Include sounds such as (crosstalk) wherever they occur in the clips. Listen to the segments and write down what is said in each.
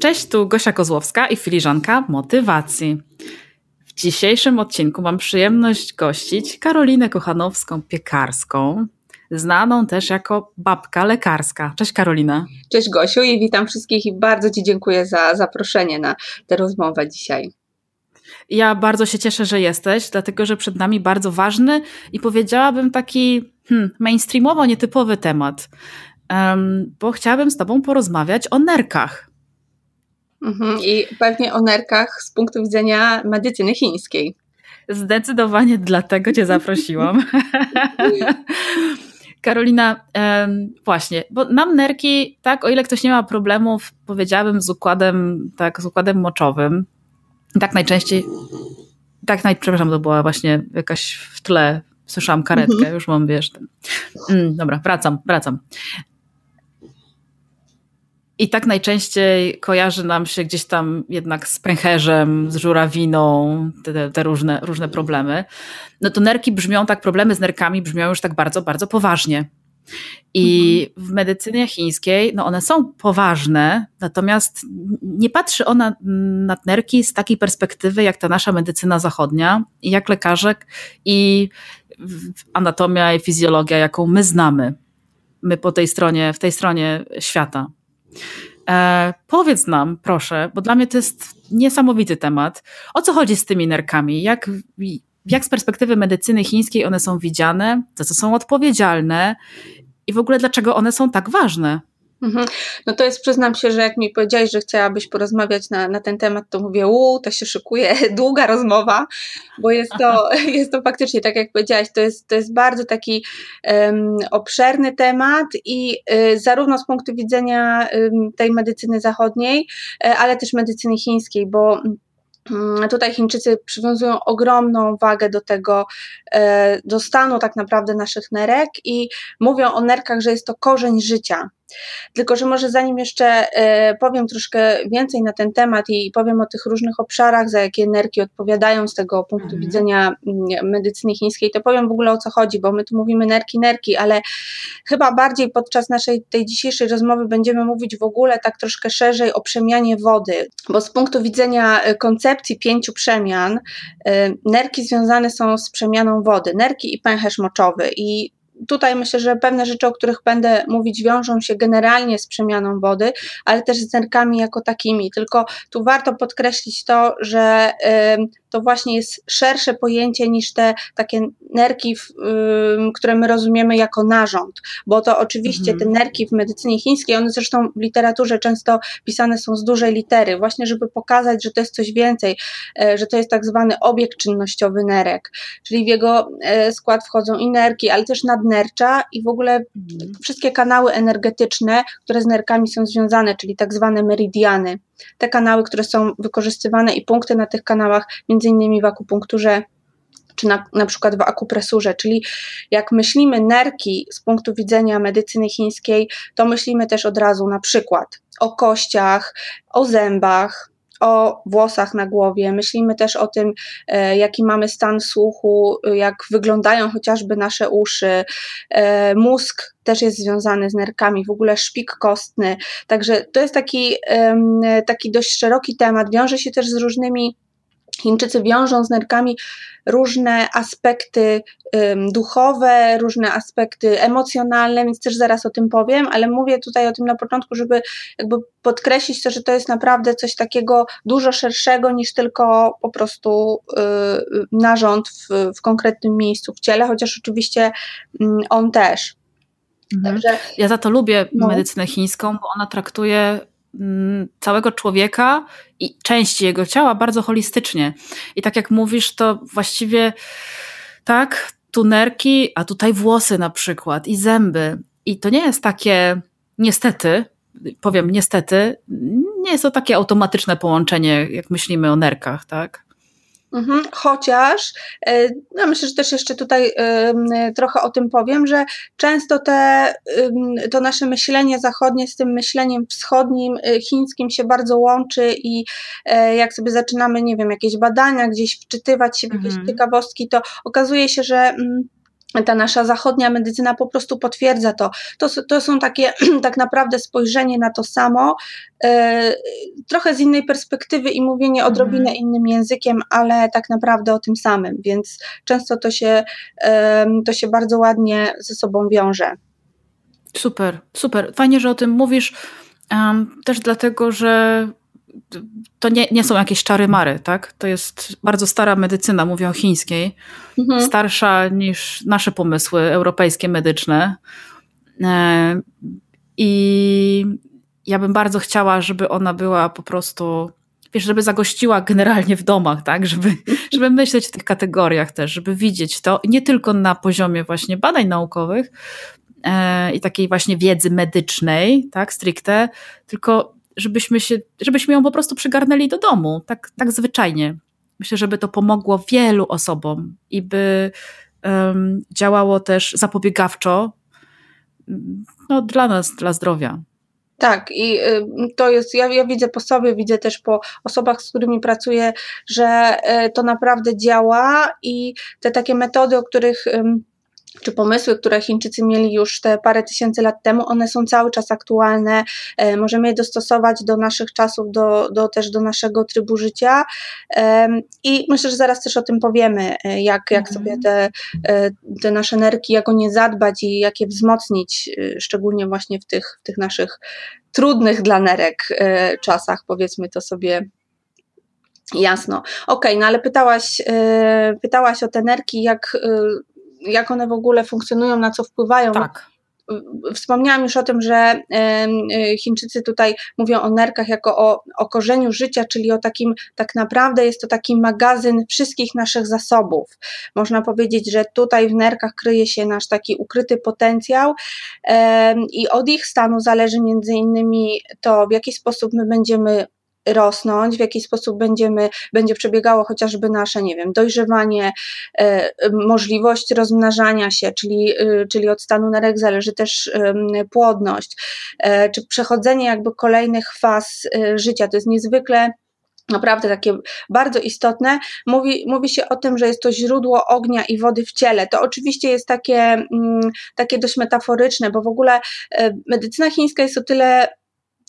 Cześć, tu Gosia Kozłowska i filiżanka motywacji. W dzisiejszym odcinku mam przyjemność gościć Karolinę Kochanowską-Piekarską, znaną też jako babka lekarska. Cześć Karolina. Cześć Gosiu i witam wszystkich i bardzo Ci dziękuję za zaproszenie na tę rozmowę dzisiaj. Ja bardzo się cieszę, że jesteś, dlatego że przed nami bardzo ważny i powiedziałabym taki hmm, mainstreamowo nietypowy temat, um, bo chciałabym z Tobą porozmawiać o nerkach. Mhm, I pewnie o nerkach z punktu widzenia medycyny chińskiej. Zdecydowanie dlatego Cię zaprosiłam. (laughs) Karolina, właśnie, bo nam nerki, tak, o ile ktoś nie ma problemów, powiedziałabym, z układem, tak, z układem moczowym, tak najczęściej, tak naj, przepraszam, to była właśnie jakaś w tle, słyszałam karetkę, mhm. już mam, wiesz, ten. Mm, dobra, wracam, wracam. I tak najczęściej kojarzy nam się gdzieś tam jednak z pęcherzem, z żurawiną, te, te, różne, różne problemy. No to nerki brzmią tak, problemy z nerkami brzmią już tak bardzo, bardzo poważnie. I mhm. w medycynie chińskiej, no one są poważne, natomiast nie patrzy ona na nerki z takiej perspektywy, jak ta nasza medycyna zachodnia, jak lekarzek, i anatomia i fizjologia, jaką my znamy. My po tej stronie, w tej stronie świata. E, powiedz nam, proszę, bo dla mnie to jest niesamowity temat. O co chodzi z tymi nerkami? Jak, jak z perspektywy medycyny chińskiej one są widziane? Za co są odpowiedzialne? I w ogóle dlaczego one są tak ważne? Mhm. No to jest, przyznam się, że jak mi powiedziałeś, że chciałabyś porozmawiać na, na ten temat, to mówię, uuu, to się szykuje (laughs) długa rozmowa, bo jest to, (laughs) jest to faktycznie, tak jak powiedziałaś, to jest, to jest bardzo taki um, obszerny temat i y, zarówno z punktu widzenia y, tej medycyny zachodniej, y, ale też medycyny chińskiej, bo mm, Tutaj Chińczycy przywiązują ogromną wagę do tego, do stanu tak naprawdę naszych nerek i mówią o nerkach, że jest to korzeń życia. Tylko, że może zanim jeszcze e, powiem troszkę więcej na ten temat i powiem o tych różnych obszarach, za jakie nerki odpowiadają z tego punktu mhm. widzenia mm, medycyny chińskiej, to powiem w ogóle o co chodzi, bo my tu mówimy nerki, nerki, ale chyba bardziej podczas naszej tej dzisiejszej rozmowy będziemy mówić w ogóle tak troszkę szerzej o przemianie wody, bo z punktu widzenia e, koncepcji pięciu przemian, e, nerki związane są z przemianą wody, nerki i pęcherz moczowy i tutaj myślę, że pewne rzeczy, o których będę mówić, wiążą się generalnie z przemianą wody, ale też z nerkami jako takimi. Tylko tu warto podkreślić to, że to właśnie jest szersze pojęcie niż te takie nerki, które my rozumiemy jako narząd, bo to oczywiście mhm. te nerki w medycynie chińskiej, one zresztą w literaturze często pisane są z dużej litery, właśnie żeby pokazać, że to jest coś więcej, e, że to jest tak zwany obiekt czynnościowy nerek, czyli w jego e, skład wchodzą i nerki, ale też nadnercza i w ogóle mhm. wszystkie kanały energetyczne, które z nerkami są związane, czyli tak zwane meridiany te kanały, które są wykorzystywane i punkty na tych kanałach, między innymi w akupunkturze czy na, na przykład w akupresurze, czyli jak myślimy nerki z punktu widzenia medycyny chińskiej, to myślimy też od razu na przykład o kościach, o zębach, o włosach na głowie, myślimy też o tym, e, jaki mamy stan słuchu, jak wyglądają chociażby nasze uszy. E, mózg też jest związany z nerkami, w ogóle szpik kostny. Także to jest taki, taki dość szeroki temat. Wiąże się też z różnymi Chińczycy wiążą z nerkami różne aspekty um, duchowe, różne aspekty emocjonalne, więc też zaraz o tym powiem, ale mówię tutaj o tym na początku, żeby jakby podkreślić to, że to jest naprawdę coś takiego dużo szerszego niż tylko po prostu y, narząd w, w konkretnym miejscu w ciele, chociaż oczywiście y, on też. Mhm. Także, ja za to lubię no. medycynę chińską, bo ona traktuje Mm, całego człowieka i części jego ciała bardzo holistycznie. I tak jak mówisz, to właściwie tak, tu nerki, a tutaj włosy na przykład i zęby. I to nie jest takie, niestety, powiem niestety, nie jest to takie automatyczne połączenie, jak myślimy o nerkach, tak? Mhm, chociaż, e, no myślę, że też jeszcze tutaj trochę o tym powiem, że często te, to nasze myślenie zachodnie z tym myśleniem wschodnim, y, chińskim się bardzo łączy i e, jak sobie zaczynamy, nie wiem, jakieś badania, gdzieś wczytywać się w jakieś mhm. ciekawostki, to okazuje się, że mm, ta nasza zachodnia medycyna po prostu potwierdza to. To, to są takie (clears throat) tak naprawdę spojrzenie na to samo, e, trochę z innej perspektywy i mówienie odrobinę mhm. innym językiem, ale tak naprawdę o tym samym, więc często to się, to się bardzo ładnie ze sobą wiąże. Super, super. Fajnie, że o tym mówisz. Um, też dlatego, że to nie, nie są jakieś czary mary, tak? To jest bardzo stara medycyna, mówię o chińskiej, mhm. starsza niż nasze pomysły europejskie medyczne. E, I ja bym bardzo chciała, żeby ona była po prostu, wiesz, żeby zagościła generalnie w domach, tak? Żeby, (laughs) żeby myśleć w tych kategoriach też, żeby widzieć to nie tylko na poziomie właśnie badań naukowych e, i takiej właśnie wiedzy medycznej, tak, stricte, tylko żebyśmy, się, żebyśmy ją po prostu przygarnęli do domu, tak, tak zwyczajnie. Myślę, żeby to pomogło wielu osobom i by um, działało też zapobiegawczo no, dla nas, dla zdrowia. Tak, i y, to jest, ja, ja widzę po sobie, widzę też po osobach, z którymi pracuję, że y, to naprawdę działa i te takie metody, o których czy pomysły, które Chińczycy mieli już te parę tysięcy lat temu, one są cały czas aktualne. E, możemy je dostosować do naszych czasów, do, do też do naszego trybu życia. I myślę, że zaraz też o tym powiemy, e, jak, jak mhm. sobie te, e, te nasze nerki, jak o nie zadbać i jak je wzmocnić, szczególnie właśnie w tych, w tych naszych trudnych dla nerek czasach, powiedzmy to sobie Jasno. Okej, okay, no ale pytałaś, pytałaś o te nerki, jak jak one w ogóle funkcjonują, na co wpływają. Tak. Wspomniałam już o tym, że Chińczycy tutaj mówią o nerkach jako o, o korzeniu życia, czyli o takim, tak naprawdę jest to taki magazyn wszystkich naszych zasobów. Można powiedzieć, że tutaj w nerkach kryje się nasz taki ukryty potencjał i od ich stanu zależy między innymi to, w jaki sposób my będziemy rosnąć, w jaki sposób będziemy, będzie przebiegało chociażby nasze, nie wiem, dojrzewanie, e, możliwość rozmnażania się, czyli, e, czyli od stanu nerek zależy też płodność, e, czy przechodzenie jakby kolejnych faz życia. To jest niezwykle naprawdę takie bardzo istotne. Mówi, mówi się o tym, że jest to źródło ognia i wody w ciele. To oczywiście jest takie, mm, takie dość metaforyczne, bo w ogóle medycyna chińska jest o tyle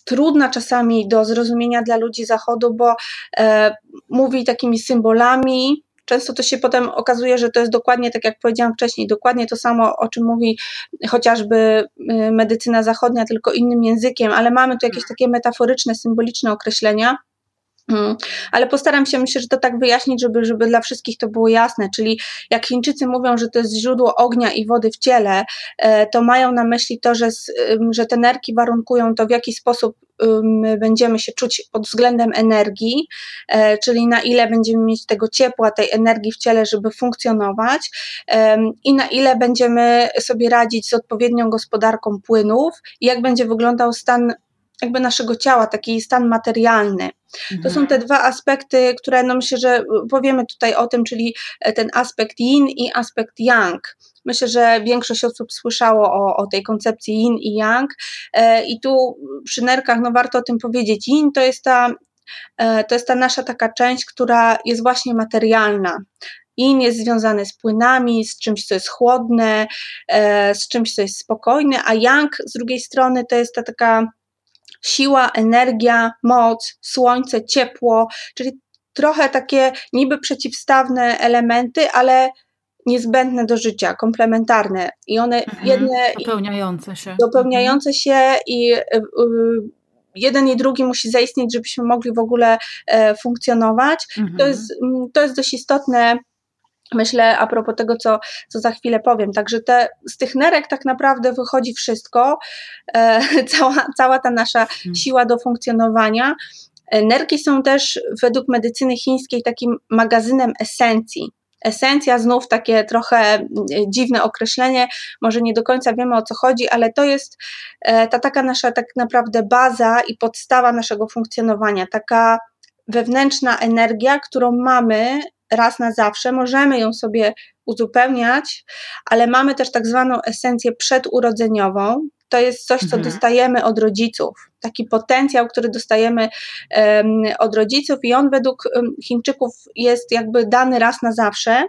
trudna czasami do zrozumienia dla ludzi Zachodu, bo e, mówi takimi symbolami, często to się potem okazuje, że to jest dokładnie tak, jak powiedziałam wcześniej, dokładnie to samo, o czym mówi chociażby e, medycyna zachodnia, tylko innym językiem, ale mamy tu jakieś takie metaforyczne, symboliczne określenia. Mm, ale postaram się, myślę, że to tak wyjaśnić, żeby, żeby dla wszystkich to było jasne. Czyli jak Chińczycy mówią, że to jest źródło ognia i wody w ciele, e, to mają na myśli to, że, że te nerki warunkują to, w jaki sposób będziemy się czuć pod względem energii, e, czyli na ile będziemy mieć tego ciepła, tej energii w ciele, żeby funkcjonować i na ile będziemy sobie radzić z odpowiednią gospodarką płynów i jak będzie wyglądał stan jakby naszego ciała, taki stan materialny. To są te dwa aspekty, które no myślę, że powiemy tutaj o tym, czyli e, ten aspekt yin i aspekt yang. Myślę, że większość osób słyszało o, o tej koncepcji yin i yang e, i tu przy nerkach no warto o tym powiedzieć. Yin to jest ta e, to jest ta nasza taka część, która jest właśnie materialna. Yin jest związany z płynami, z czymś, co jest chłodne, z czymś, co jest spokojne, a yang z drugiej strony to jest ta taka siła, energia, moc, słońce, ciepło, czyli trochę takie niby przeciwstawne elementy, ale niezbędne do życia, komplementarne i one mhm, jedne dopełniające się. Dopełniające się i y, y, jeden i drugi musi zaistnieć, żebyśmy mogli w ogóle e, funkcjonować. Mhm. To, jest, to jest dość istotne Myślę a propos tego, co, co za chwilę powiem. Także te, z tych nerek tak naprawdę wychodzi wszystko, e, (laughs) cała, cała ta nasza hmm. siła do funkcjonowania. E, nerki są też według medycyny chińskiej takim magazynem esencji. Esencja, znów takie trochę e, dziwne określenie, może nie do końca wiemy o co chodzi, ale to jest e, ta taka nasza tak naprawdę baza i podstawa naszego funkcjonowania, taka wewnętrzna energia, którą mamy raz na zawsze, możemy ją sobie uzupełniać, ale mamy też tak zwaną esencję przedurodzeniową. To jest coś, co mhm. dostajemy od rodziców, taki potencjał, który dostajemy um, od rodziców, i on według um, Chińczyków jest jakby dany raz na zawsze.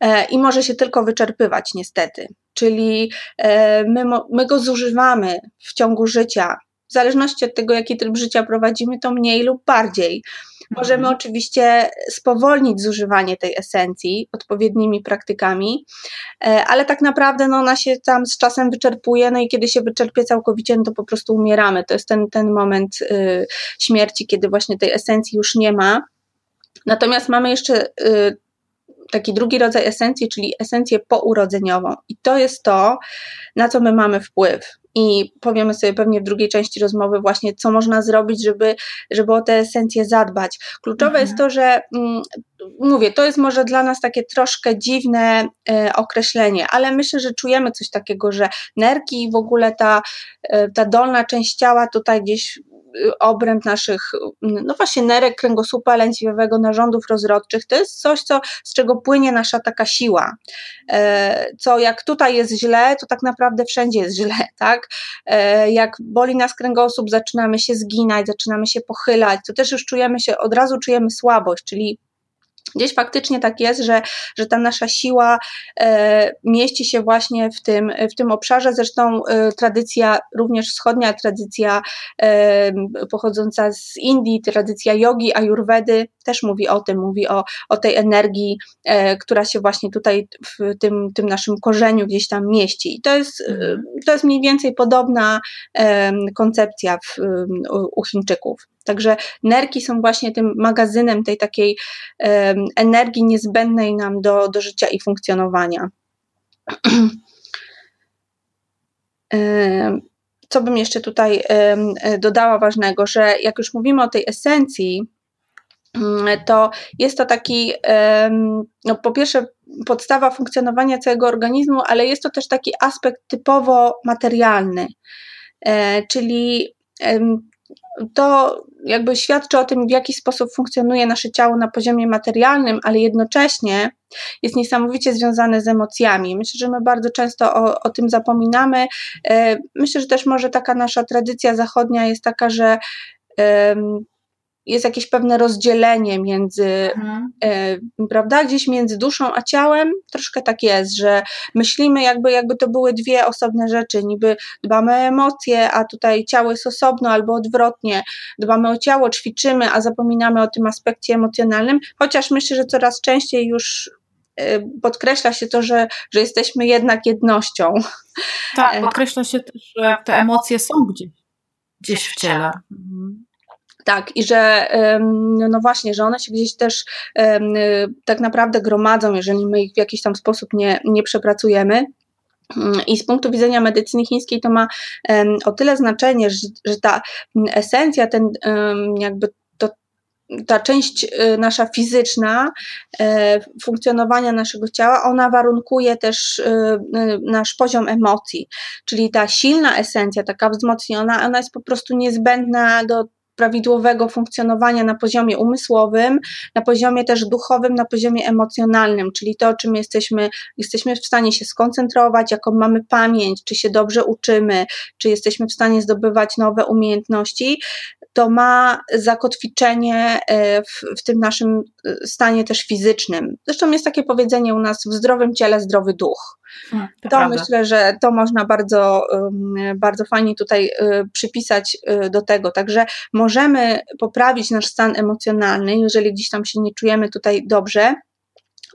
e, i może się tylko wyczerpywać niestety. Czyli e, my, my go zużywamy w ciągu życia. W zależności od tego, jaki tryb życia prowadzimy, to mniej lub bardziej. Możemy mhm. oczywiście spowolnić zużywanie tej esencji odpowiednimi praktykami, e, ale tak naprawdę no, ona się tam z czasem wyczerpuje, no i kiedy się wyczerpie całkowicie, no to po prostu umieramy. To jest ten, ten moment y, śmierci, kiedy właśnie tej esencji już nie ma. Natomiast mamy jeszcze y, taki drugi rodzaj esencji, czyli esencję pourodzeniową. I to jest to, na co my mamy wpływ. I powiemy sobie pewnie w drugiej części rozmowy właśnie, co można zrobić, żeby, żeby o te esencje zadbać. Kluczowe mhm. jest to, że mm, mówię, to jest może dla nas takie troszkę dziwne e, określenie, ale myślę, że czujemy coś takiego, że nerki i w ogóle ta, e, ta dolna część ciała tutaj gdzieś obręb naszych, no właśnie nerek, kręgosłupa lędźwiowego, narządów rozrodczych, to jest coś, co, z czego płynie nasza taka siła. E, co jak tutaj jest źle, to tak naprawdę wszędzie jest źle, (laughs) tak? E, jak boli nas kręgosłup, zaczynamy się zginać, zaczynamy się pochylać, to też już czujemy się, od razu czujemy słabość, czyli Gdzieś faktycznie tak jest, że, że ta nasza siła e, mieści się właśnie w tym, w tym obszarze. Zresztą e, tradycja, również wschodnia tradycja e, pochodząca z Indii, tradycja jogi, ayurvedy też mówi o tym, mówi o, o tej energii, e, która się właśnie tutaj w tym, tym naszym korzeniu gdzieś tam mieści. I to jest, mhm. to jest mniej więcej podobna koncepcja w, u Chińczyków. Także nerki są właśnie tym magazynem tej takiej um, energii niezbędnej nam do, do życia i funkcjonowania. (clears throat) Co bym jeszcze tutaj dodała ważnego, że jak już mówimy o tej esencji, mm, to jest to taki, no po pierwsze, podstawa funkcjonowania całego organizmu, ale jest to też taki aspekt typowo materialny, e, czyli to jakby świadczy o tym, w jaki sposób funkcjonuje nasze ciało na poziomie materialnym, ale jednocześnie jest niesamowicie związane z emocjami. Myślę, że my bardzo często o, o tym zapominamy. E, myślę, że też może taka nasza tradycja zachodnia jest taka, że jest jakieś pewne rozdzielenie między, mhm. e, prawda, gdzieś między duszą a ciałem. Troszkę tak jest, że myślimy jakby, jakby to były dwie osobne rzeczy. Niby dbamy o emocje, a tutaj ciało jest osobno, albo odwrotnie. Dbamy o ciało, ćwiczymy, a zapominamy o tym aspekcie emocjonalnym. Chociaż myślę, że coraz częściej już e, podkreśla się to, że, że jesteśmy jednak jednością. Tak, e, podkreśla się też, że te emocje są gdzieś, gdzieś w ciele. Mhm. Tak, i że no, no właśnie, że one się gdzieś też tak naprawdę gromadzą, jeżeli my ich w jakiś tam sposób nie, nie przepracujemy. Mm, I z punktu widzenia medycyny chińskiej to ma o tyle znaczenie, że, że ta esencja, ten jakby to, ta część y, nasza fizyczna e, funkcjonowania naszego ciała, ona warunkuje też y, y, nasz poziom emocji. Czyli ta silna esencja, taka wzmocniona, ona jest po prostu niezbędna do prawidłowego funkcjonowania na poziomie umysłowym, na poziomie też duchowym, na poziomie emocjonalnym, czyli to, czym jesteśmy, jesteśmy w stanie się skoncentrować, jaką mamy pamięć, czy się dobrze uczymy, czy jesteśmy w stanie zdobywać nowe umiejętności, to ma zakotwiczenie e, w, w tym naszym e, stanie też fizycznym. Zresztą jest takie powiedzenie u nas w zdrowym ciele zdrowy duch. To, to myślę, że to można bardzo, bardzo fajnie tutaj e, przypisać do tego. Także możemy poprawić nasz stan emocjonalny, jeżeli gdzieś tam się nie czujemy tutaj dobrze,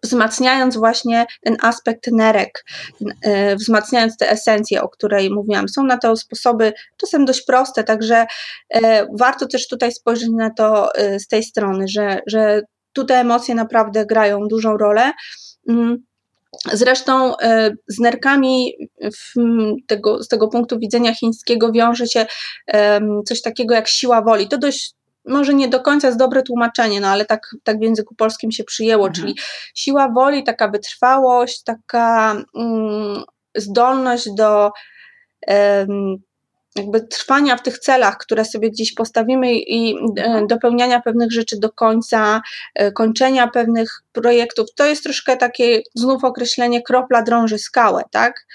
wzmacniając właśnie ten aspekt nerek, e, wzmacniając tę esencję, o której mówiłam. Są na to sposoby czasem dość proste, także e, warto też tutaj spojrzeć na to z tej strony, że, że tutaj emocje naprawdę grają dużą rolę. Zresztą z nerkami tego, z tego punktu widzenia chińskiego wiąże się coś takiego jak siła woli. To dość może nie do końca jest dobre tłumaczenie, no ale tak, tak w języku polskim się przyjęło, mhm. czyli siła woli, taka wytrwałość, taka mm, zdolność do um, jakby trwania w tych celach, które sobie gdzieś postawimy i e, mhm. dopełniania pewnych rzeczy do końca, e, kończenia pewnych projektów. To jest troszkę takie znów określenie kropla drąży skałę, tak?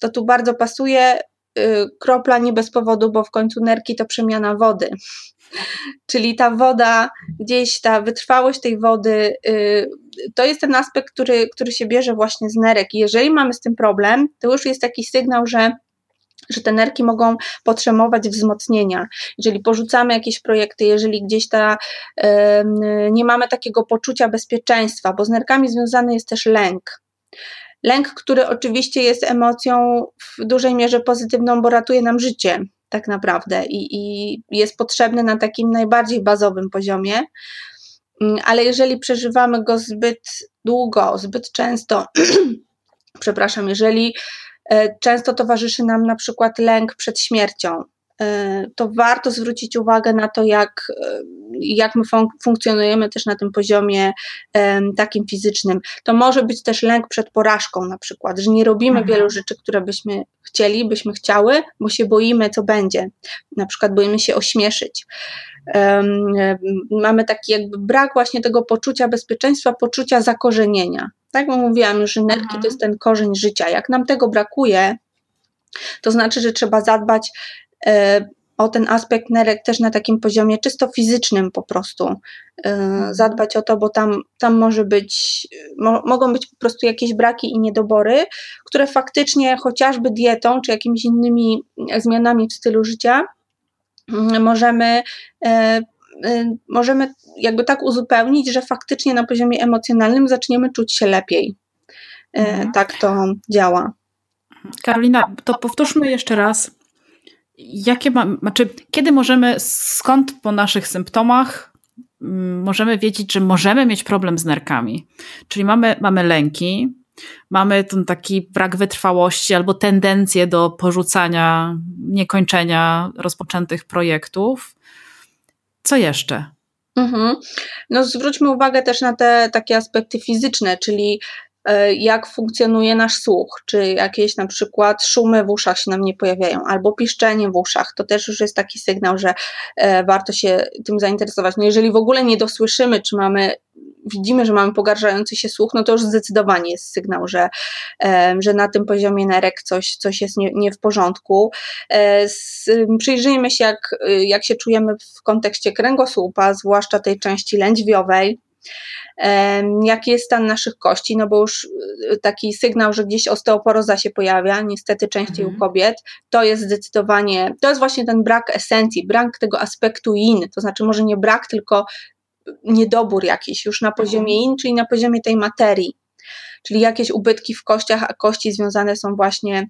To tu bardzo pasuje kropla nie bez powodu, bo w końcu nerki to przemiana wody. (laughs) Czyli ta woda, gdzieś ta wytrwałość tej wody, to jest ten aspekt, który, który się bierze właśnie z nerek. I jeżeli mamy z tym problem, to już jest taki sygnał, że że te nerki mogą potrzebować wzmocnienia. Jeżeli porzucamy jakieś projekty, jeżeli gdzieś ta nie mamy takiego poczucia bezpieczeństwa, bo z nerkami związany jest też lęk. Lęk, który oczywiście jest emocją w dużej mierze pozytywną, bo ratuje nam życie tak naprawdę i, i jest potrzebny na takim najbardziej bazowym poziomie. Mm, ale jeżeli przeżywamy go zbyt długo, zbyt często, (clears throat) przepraszam, jeżeli często towarzyszy nam na przykład lęk przed śmiercią, e, to warto zwrócić uwagę na to, jak, e, jak my fun funkcjonujemy też na tym poziomie takim fizycznym. To może być też lęk przed porażką, na przykład, że nie robimy mhm. wielu rzeczy, które byśmy chcieli, byśmy chciały, bo się boimy, co będzie. Na przykład boimy się ośmieszyć. Um, mamy taki jakby brak właśnie tego poczucia bezpieczeństwa, poczucia zakorzenienia. Tak jak mówiłam, że nerki mhm. to jest ten korzeń życia. Jak nam tego brakuje, to znaczy, że trzeba zadbać e, o ten aspekt nerek też na takim poziomie czysto fizycznym po prostu yy, zadbać o to, bo tam, tam może być, mo, mogą być po prostu jakieś braki i niedobory, które faktycznie chociażby dietą czy jakimiś innymi zmianami w stylu życia yy, możemy yy, możemy jakby tak uzupełnić, że faktycznie na poziomie emocjonalnym zaczniemy czuć się lepiej. Mhm. Tak to działa. Karolina, to powtórzmy jeszcze raz jakie ma, znaczy, kiedy możemy, skąd po naszych symptomach mm, możemy wiedzieć, że możemy mieć problem z nerkami? Czyli mamy, mamy lęki, mamy ten taki brak wytrwałości albo tendencję do porzucania, niekończenia rozpoczętych projektów. Co jeszcze? Mhm. No zwróćmy uwagę też na te takie aspekty fizyczne, czyli E, jak funkcjonuje nasz słuch, czy jakieś na przykład szumy w uszach się nam nie pojawiają, albo piszczenie w uszach, to też już jest taki sygnał, że e, warto się tym zainteresować. No jeżeli w ogóle nie dosłyszymy, czy mamy widzimy, że mamy pogarszający się słuch, no to już zdecydowanie jest sygnał, że, e, że na tym poziomie nerek coś, coś jest nie, nie w porządku. Przyjrzyjmy się, jak, jak się czujemy w kontekście kręgosłupa, zwłaszcza tej części lędźwiowej jaki jest stan naszych kości, no bo już y, taki sygnał, że gdzieś osteoporoza się pojawia, niestety częściej mhm. u kobiet, to jest zdecydowanie, to jest właśnie ten brak esencji, brak tego aspektu in, to znaczy może nie brak, tylko niedobór jakiś już na poziomie mhm. in, czyli na poziomie tej materii, czyli jakieś ubytki w kościach, a kości związane są właśnie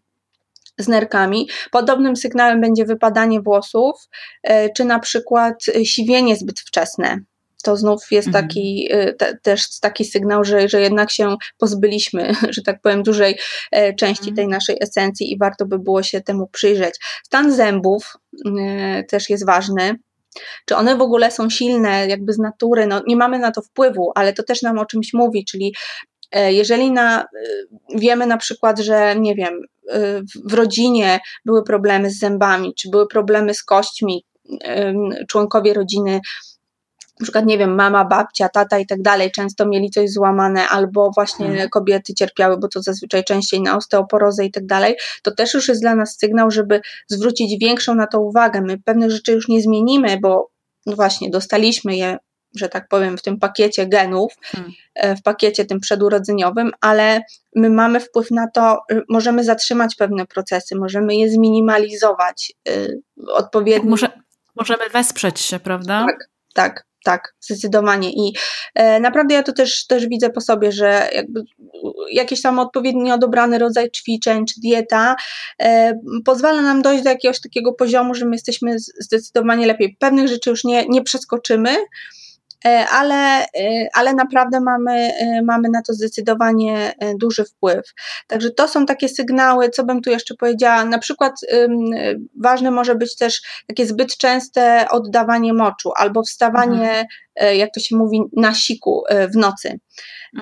z nerkami. Podobnym sygnałem będzie wypadanie włosów, e, czy na przykład siwienie zbyt wczesne to znów jest mhm. taki y, te, też taki sygnał, że, że jednak się pozbyliśmy, (laughs) że tak powiem, dużej e, części tej mhm. naszej esencji i warto by było się temu przyjrzeć. Stan zębów też jest ważny. Czy one w ogóle są silne, jakby z natury? No, nie mamy na to wpływu, ale to też nam o czymś mówi, czyli e, jeżeli na, y, wiemy na przykład, że nie wiem, w rodzinie były problemy z zębami, czy były problemy z kośćmi, członkowie rodziny na przykład, nie wiem, mama, babcia, tata i tak dalej, często mieli coś złamane, albo właśnie mhm. kobiety cierpiały, bo to zazwyczaj częściej na osteoporozę i tak dalej, to też już jest dla nas sygnał, żeby zwrócić większą na to uwagę. My pewnych rzeczy już nie zmienimy, bo no właśnie dostaliśmy je, że tak powiem, w tym pakiecie genów, hmm. W pakiecie tym przedurodzeniowym, ale my mamy wpływ na to, możemy zatrzymać pewne procesy, możemy je zminimalizować yy, odpowiednio. Może, możemy wesprzeć się, prawda? Tak, tak tak, zdecydowanie. I e, naprawdę ja to też, też widzę po sobie, że jakby jakiś tam odpowiednio dobrany rodzaj ćwiczeń czy dieta e, pozwala nam dojść do jakiegoś takiego poziomu, że my jesteśmy zdecydowanie lepiej. Pewnych rzeczy już nie, nie przeskoczymy, ale, e, ale naprawdę mamy, e, mamy na to zdecydowanie duży wpływ. Także to są takie sygnały, co bym tu jeszcze powiedziała. Na przykład ważne może być też takie zbyt częste oddawanie moczu albo wstawanie, mhm. jak to się mówi, na siku w nocy.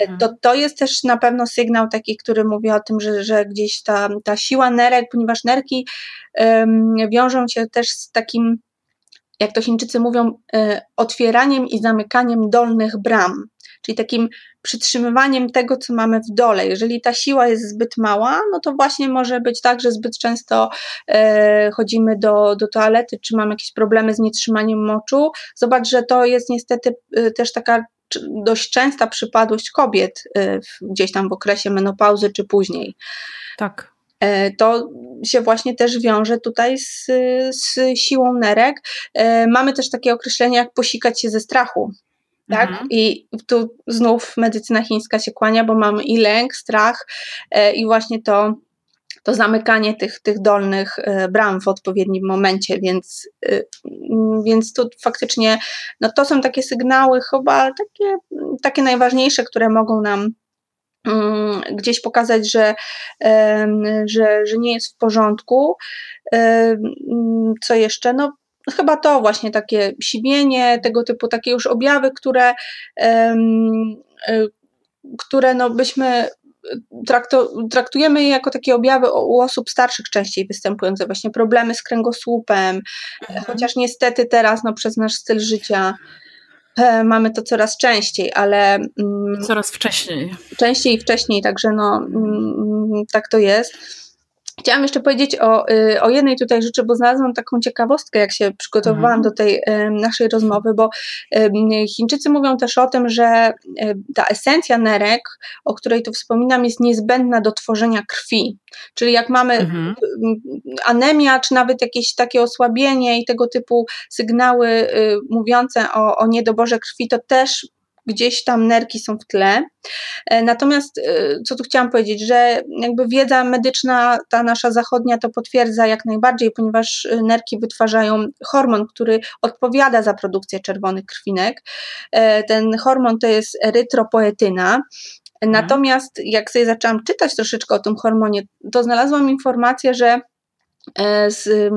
Mhm. To, to jest też na pewno sygnał taki, który mówi o tym, że, że gdzieś ta, ta siła nerek, ponieważ nerki um, wiążą się też z takim jak to Chińczycy mówią, e, otwieraniem i zamykaniem dolnych bram. czyli takim przytrzymywaniem tego, co mamy w dole. Jeżeli ta siła jest zbyt mała, no to właśnie może być tak, że zbyt często e, chodzimy do, do toalety, czy mamy jakieś problemy z nietrzymaniem moczu. Zobacz, że to jest niestety e, też taka dość częsta przypadłość kobiet gdzieś tam w okresie menopauzy czy później. Tak. E, to się właśnie też wiąże tutaj z, z siłą nerek. E, mamy też takie określenie jak posikać się ze strachu. Tak? Mhm. I tu znów medycyna chińska się kłania, bo mamy i lęk, strach e, i właśnie to, to zamykanie tych, tych dolnych bram w odpowiednim momencie, więc, więc tu faktycznie no to są takie sygnały chyba takie, takie najważniejsze, które mogą nam gdzieś pokazać, że, że, że nie jest w porządku. Co jeszcze? No, chyba to właśnie takie siwienie, tego typu takie już objawy, które, e, które no byśmy traktujemy je jako takie objawy u osób starszych częściej występujące, właśnie problemy z kręgosłupem, mhm. chociaż niestety teraz no, przez nasz styl życia E, mamy to coraz częściej, ale. Mm, coraz wcześniej. Częściej i wcześniej, także no, mm, tak to jest. Chciałam jeszcze powiedzieć o, y, o jednej tutaj rzeczy, bo znalazłam taką ciekawostkę, jak się przygotowywałam mhm. do tej naszej rozmowy, bo Chińczycy mówią też o tym, że ta esencja nerek, o której tu wspominam, jest niezbędna do tworzenia krwi. Czyli jak mamy mhm. anemia, czy nawet jakieś takie osłabienie i tego typu sygnały y, mówiące o, o niedoborze krwi, to też gdzieś tam nerki są w tle. E, natomiast, e, co tu chciałam powiedzieć, że jakby wiedza medyczna, ta nasza zachodnia, to potwierdza jak najbardziej, ponieważ e, nerki wytwarzają hormon, który odpowiada za produkcję czerwonych krwinek. Ten hormon to jest erytropoetyna. Mhm. Natomiast jak sobie zaczęłam czytać troszeczkę o tym hormonie, to znalazłam informację, że z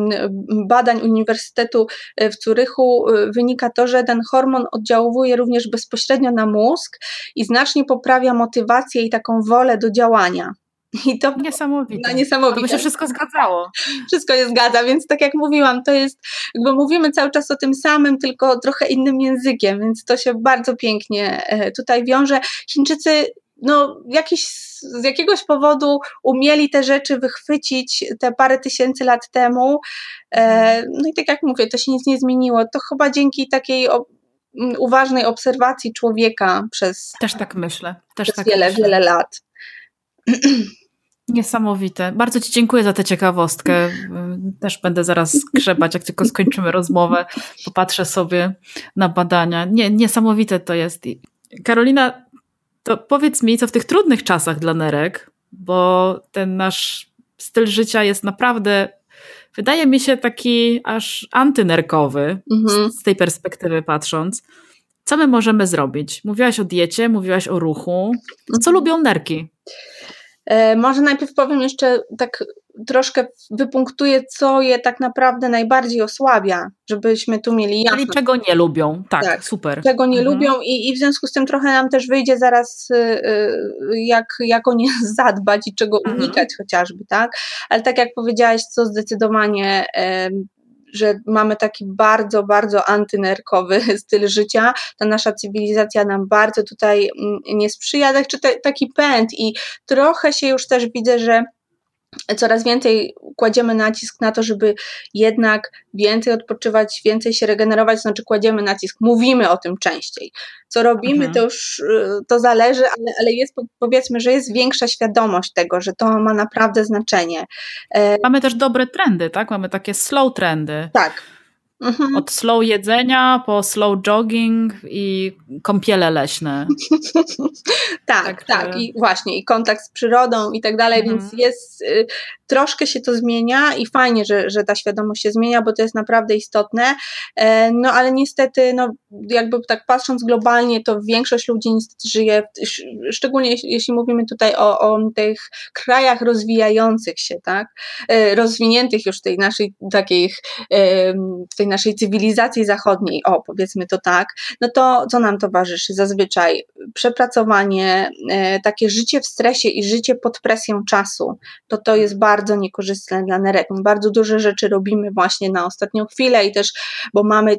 badań Uniwersytetu e, w Curychu e, wynika to, że ten hormon oddziałuje również bezpośrednio na mózg i znacznie poprawia motywację i taką wolę do działania. (laughs) I to niesamowite. No, niesamowite. To by się wszystko zgadzało. Wszystko się zgadza, więc tak jak mówiłam, to jest, jakby mówimy cały czas o tym samym, tylko trochę innym językiem, więc to się bardzo pięknie tutaj wiąże. Chińczycy no, jakiś, z jakiegoś powodu umieli te rzeczy wychwycić te parę tysięcy lat temu. E, no i tak jak mówię, to się nic nie zmieniło. To chyba dzięki takiej o, uważnej obserwacji człowieka przez. Też tak myślę. Też przez tak wiele, myślę. wiele lat. Niesamowite. Bardzo Ci dziękuję za tę ciekawostkę. Też będę zaraz grzebać, jak tylko skończymy rozmowę. Popatrzę sobie na badania. Nie, niesamowite to jest. Karolina, to powiedz mi, co w tych trudnych czasach dla nerek, bo ten nasz styl życia jest naprawdę, wydaje mi się, taki aż antynerkowy mhm. z tej perspektywy patrząc. Co my możemy zrobić? Mówiłaś o diecie, mówiłaś o ruchu. Co mhm. lubią nerki? E, może najpierw powiem jeszcze tak troszkę wypunktuję, co je tak naprawdę najbardziej osłabia, żebyśmy tu mieli jasność. Czyli czego nie lubią, tak, tak super. Czego nie mhm. lubią i, i w związku z tym trochę nam też wyjdzie zaraz, y, y, jak, jak o nie (laughs) zadbać i czego mhm. unikać chociażby, tak? Ale tak jak powiedziałaś, co zdecydowanie że mamy taki bardzo, bardzo antynerkowy (laughs) styl życia. Ta nasza cywilizacja nam bardzo tutaj mm, nie sprzyja, tak, czy taki pęd i trochę się już też widzę, że coraz więcej kładziemy nacisk na to, żeby jednak więcej odpoczywać, więcej się regenerować, znaczy kładziemy nacisk, mówimy o tym częściej. Co robimy, mhm. to już y, to zależy, ale, ale jest powiedzmy, że jest większa świadomość tego, że to ma naprawdę znaczenie. E, Mamy też dobre trendy, tak? Mamy takie slow trendy. Tak. Mhm. Od slow jedzenia po slow jogging i kąpiele leśne. (laughs) tak, tak, tak. I właśnie, i kontakt z przyrodą i tak dalej, mhm. więc jest, y, troszkę się to zmienia i fajnie, że, że ta świadomość się zmienia, bo to jest naprawdę istotne. E, no ale niestety, no jakby tak patrząc globalnie, to większość ludzi niestety żyje, szczególnie jeśli mówimy tutaj o, o tych krajach rozwijających się, tak, e, rozwiniętych już tej naszej takiej, w tej naszej cywilizacji zachodniej, o powiedzmy to tak, no to co nam towarzyszy? Zazwyczaj przepracowanie, e, takie życie w stresie i życie pod presją czasu, to to jest bardzo niekorzystne dla nerek. Bardzo duże rzeczy robimy właśnie na ostatnią chwilę i też, bo mamy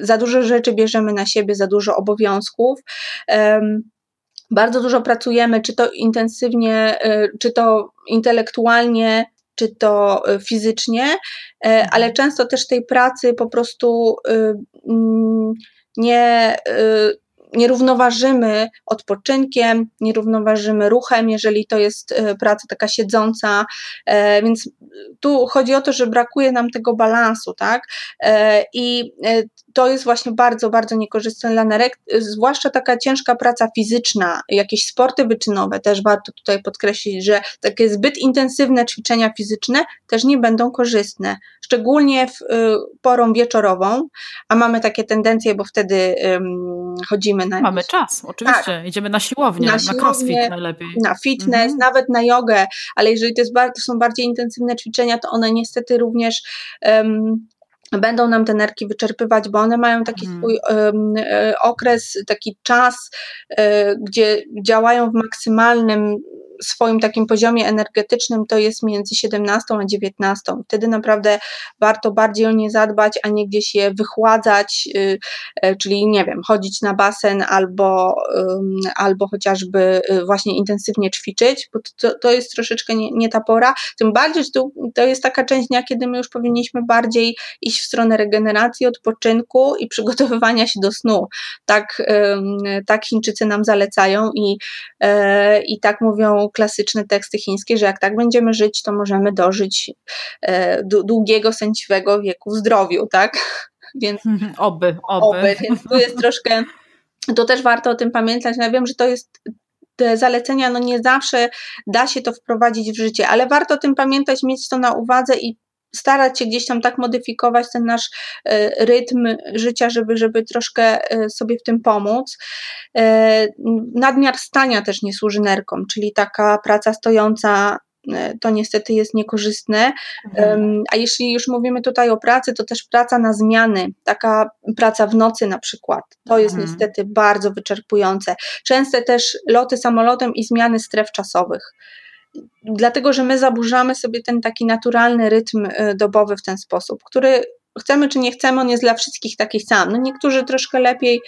za dużo rzeczy bierzemy na siebie, za dużo obowiązków. Bardzo dużo pracujemy, czy to intensywnie, czy to intelektualnie, czy to fizycznie, ale mhm. często też tej pracy po prostu mm, nie nie równoważymy odpoczynkiem, nie równoważymy ruchem, jeżeli to jest e, praca taka siedząca, e, więc tu chodzi o to, że brakuje nam tego balansu, tak? E, I to jest właśnie bardzo, bardzo niekorzystne dla nerek, zwłaszcza taka ciężka praca fizyczna, jakieś sporty wyczynowe, też warto tutaj podkreślić, że takie zbyt intensywne ćwiczenia fizyczne też nie będą korzystne, szczególnie w porą wieczorową, a mamy takie tendencje, bo wtedy chodzimy na... Mamy czas, oczywiście, tak, idziemy na siłownię, na, siłownię, na crossfit najlepiej. Na fitness, mhm. nawet na jogę, ale jeżeli to, jest, to są bardziej intensywne ćwiczenia, to one niestety również um, będą nam te nerki wyczerpywać, bo one mają taki hmm. swój um, okres, taki czas, um, gdzie działają w maksymalnym swoim takim poziomie energetycznym to jest między 17 a 19. Wtedy naprawdę warto bardziej o nie zadbać, a nie gdzieś je wychładzać, y, e, czyli nie wiem, chodzić na basen albo, albo chociażby y, właśnie intensywnie ćwiczyć, bo to, to jest troszeczkę nie, nie ta pora. Tym bardziej, że to, to jest taka część dnia, kiedy my już powinniśmy bardziej iść w stronę regeneracji, odpoczynku i przygotowywania się do snu. Tak, tak Chińczycy nam zalecają i, e, i tak mówią klasyczne teksty chińskie, że jak tak będziemy żyć, to możemy dożyć e, długiego, sędziwego wieku w zdrowiu, tak? (laughs) Więc oby, oby. oby. Więc tu jest troszkę, to też warto o tym pamiętać. No ja wiem, że to jest te zalecenia, no nie zawsze da się to wprowadzić w życie, ale warto o tym pamiętać, mieć to na uwadze i starać się gdzieś tam tak modyfikować ten nasz e, rytm życia, żeby, żeby troszkę e, sobie w tym pomóc. E, nadmiar stania też nie służy nerkom, czyli taka praca stojąca to niestety jest niekorzystne. Mhm. A jeśli już mówimy tutaj o pracy, to też praca na zmiany, taka praca w nocy na przykład, to jest mhm. niestety bardzo wyczerpujące. Częste też loty samolotem i zmiany stref czasowych dlatego że my zaburzamy sobie ten taki naturalny rytm y, dobowy w ten sposób, który chcemy czy nie chcemy, on jest dla wszystkich taki sam. No niektórzy troszkę lepiej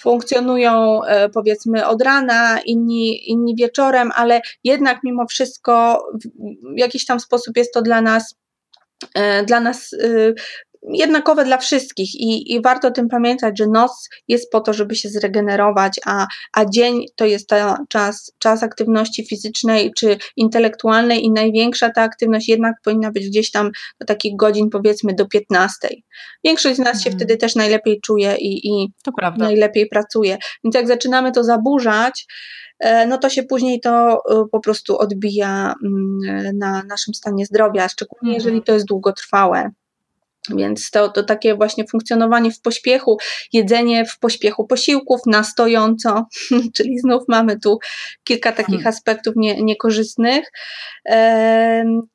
funkcjonują y, powiedzmy od rana, inni, inni wieczorem, ale jednak mimo wszystko w jakiś tam sposób jest to dla nas y, dla nas jednakowe dla wszystkich i, i warto o tym pamiętać, że noc jest po to, żeby się zregenerować, a, a dzień to jest ta czas, czas aktywności fizycznej czy intelektualnej i największa ta aktywność jednak powinna być gdzieś tam do takich godzin powiedzmy do 15. Większość z nas się mhm. wtedy też najlepiej czuje i, i najlepiej pracuje. Więc jak zaczynamy to zaburzać, e, no to się później to e, po prostu odbija mm, na naszym stanie zdrowia, szczególnie jeżeli mhm. to jest długotrwałe. Więc to, to takie właśnie funkcjonowanie w pośpiechu, jedzenie w pośpiechu posiłków na stojąco, (laughs) czyli znów mamy tu kilka takich hmm. aspektów nie, niekorzystnych.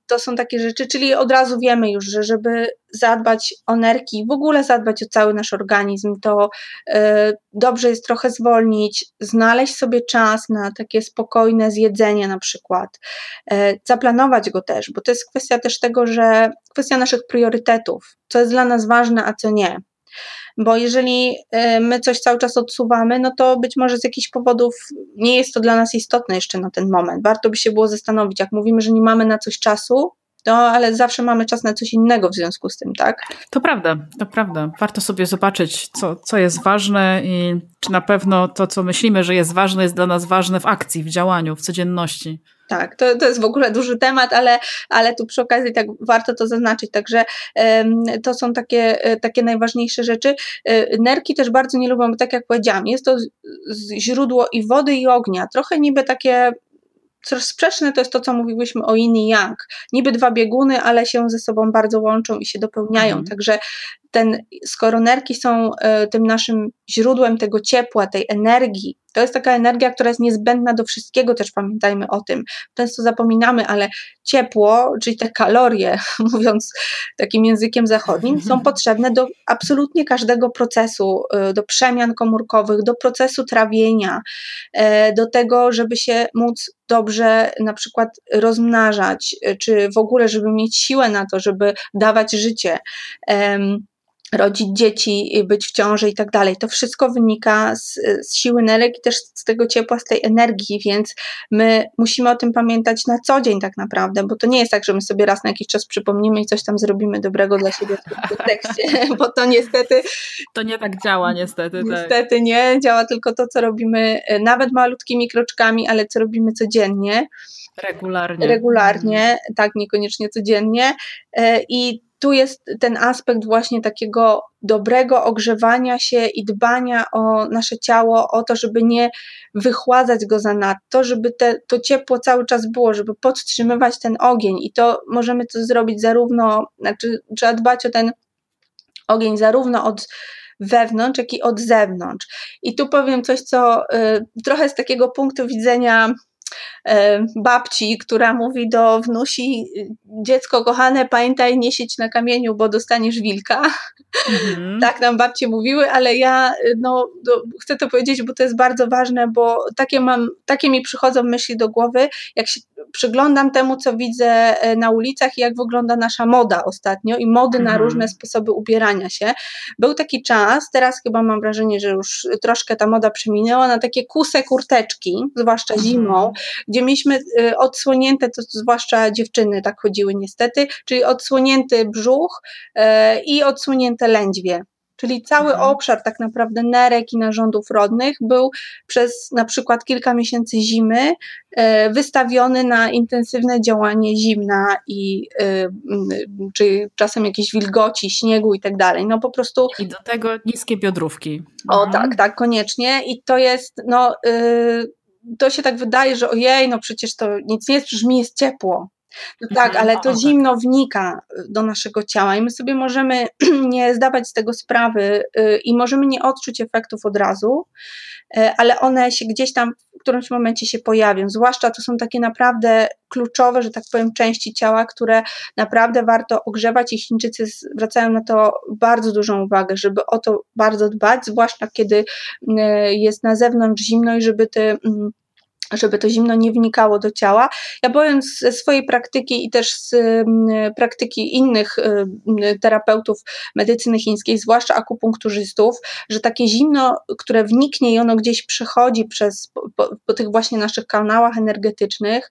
To są takie rzeczy, czyli od razu wiemy już, że żeby zadbać o nerki, w ogóle zadbać o cały nasz organizm, to e, dobrze jest trochę zwolnić, znaleźć sobie czas na takie spokojne zjedzenie na przykład, e, zaplanować go też, bo to jest kwestia też tego, że kwestia naszych priorytetów, co jest dla nas ważne, a co nie. Bo jeżeli e, my coś cały czas odsuwamy, no to być może z jakichś powodów nie jest to dla nas istotne jeszcze na ten moment. Warto by się było zastanowić, jak mówimy, że nie mamy na coś czasu, no, ale zawsze mamy czas na coś innego w związku z tym, tak? To prawda, to prawda. Warto sobie zobaczyć, co, co jest ważne i czy na pewno to, co myślimy, że jest ważne, jest dla nas ważne w akcji, w działaniu, w codzienności. Tak, to, to jest w ogóle duży temat, ale, ale tu przy okazji tak warto to zaznaczyć. Także um, to są takie, e, takie najważniejsze rzeczy. E, nerki też bardzo nie lubią, tak jak powiedziałam, jest to źródło i wody, i ognia. Trochę niby takie sprzeczne to jest to, co mówiłyśmy o yin i yang. Niby dwa bieguny, ale się ze sobą bardzo łączą i się dopełniają. Mhm. Także ten, skoro nerki są e, tym naszym źródłem tego ciepła, tej energii, to jest taka energia, która jest niezbędna do wszystkiego, też pamiętajmy o tym. Często zapominamy, ale ciepło, czyli te kalorie, (laughs) mówiąc takim językiem zachodnim, są potrzebne do absolutnie każdego procesu, e, do przemian komórkowych, do procesu trawienia, e, do tego, żeby się móc dobrze na przykład rozmnażać, czy w ogóle, żeby mieć siłę na to, żeby dawać życie. Rodzić dzieci, być w ciąży i tak dalej. To wszystko wynika z, z, siły nerek i też z tego ciepła, z tej energii, więc my musimy o tym pamiętać na co dzień tak naprawdę, bo to nie jest tak, że my sobie raz na jakiś czas przypomnimy i coś tam zrobimy dobrego dla siebie w kontekście, (laughs) bo to niestety... To nie tak działa niestety. Tak. Niestety tak. nie, działa tylko to, co robimy e, nawet malutkimi kroczkami, ale co robimy codziennie. Regularnie. Regularnie, mhm. tak, niekoniecznie codziennie i tu jest ten aspekt właśnie takiego dobrego ogrzewania się i dbania o nasze ciało, o to, żeby nie wychładzać go za nadto, żeby te, to ciepło cały czas było, żeby podtrzymywać ten ogień i to możemy to zrobić zarówno, znaczy trzeba dbać o ten ogień zarówno od wewnątrz, jak i od zewnątrz. I tu powiem coś, co y, trochę z takiego punktu widzenia babci, która mówi do wnusi, dziecko kochane, pamiętaj nie sieć na kamieniu, bo dostaniesz wilka. Mhm. tak nam babcie mówiły, ale ja no, chcę to powiedzieć, bo to jest bardzo ważne, bo takie mam, takie mi przychodzą myśli do głowy, jak się przyglądam temu, co widzę e, na ulicach i jak wygląda nasza moda ostatnio i mody mhm. na różne sposoby ubierania się. Był taki czas, teraz chyba mam wrażenie, że już troszkę ta moda przeminęła, na takie kuse kurteczki, zwłaszcza mhm. zimą, gdzie mieliśmy y, odsłonięte, to zwłaszcza dziewczyny tak chodziły niestety, czyli odsłonięty brzuch e, i odsłonięte lędźwie. Czyli cały mhm. obszar tak naprawdę nerek i narządów rodnych był przez na przykład kilka miesięcy zimy e, wystawiony na intensywne działanie zimna i e, czy czasem jakieś wilgoci, śniegu i tak dalej. No po prostu. I do tego niskie biodrówki. O mhm. tak, tak, koniecznie. I to jest, no. Y, to się tak wydaje, że ojej, no przecież to nic nie jest, przecież mi jest ciepło. No tak, mhm, ale to zimno wnika do naszego ciała i my sobie możemy (clears throat) nie zdawać z tego sprawy y, i możemy nie odczuć efektów od razu, y, ale one się gdzieś tam w którymś momencie się pojawią. Zwłaszcza to są takie naprawdę kluczowe, że tak powiem, części ciała, które naprawdę warto ogrzewać i Chińczycy zwracają na to bardzo dużą uwagę, żeby o to bardzo dbać, zwłaszcza kiedy y, jest na zewnątrz zimno i żeby te mm, żeby to zimno nie wnikało do ciała. Ja powiem ze swojej praktyki i też z praktyki innych terapeutów medycyny chińskiej, zwłaszcza akupunkturzystów, że takie zimno, które wniknie i ono gdzieś przechodzi przez, po, po tych właśnie naszych kanałach energetycznych,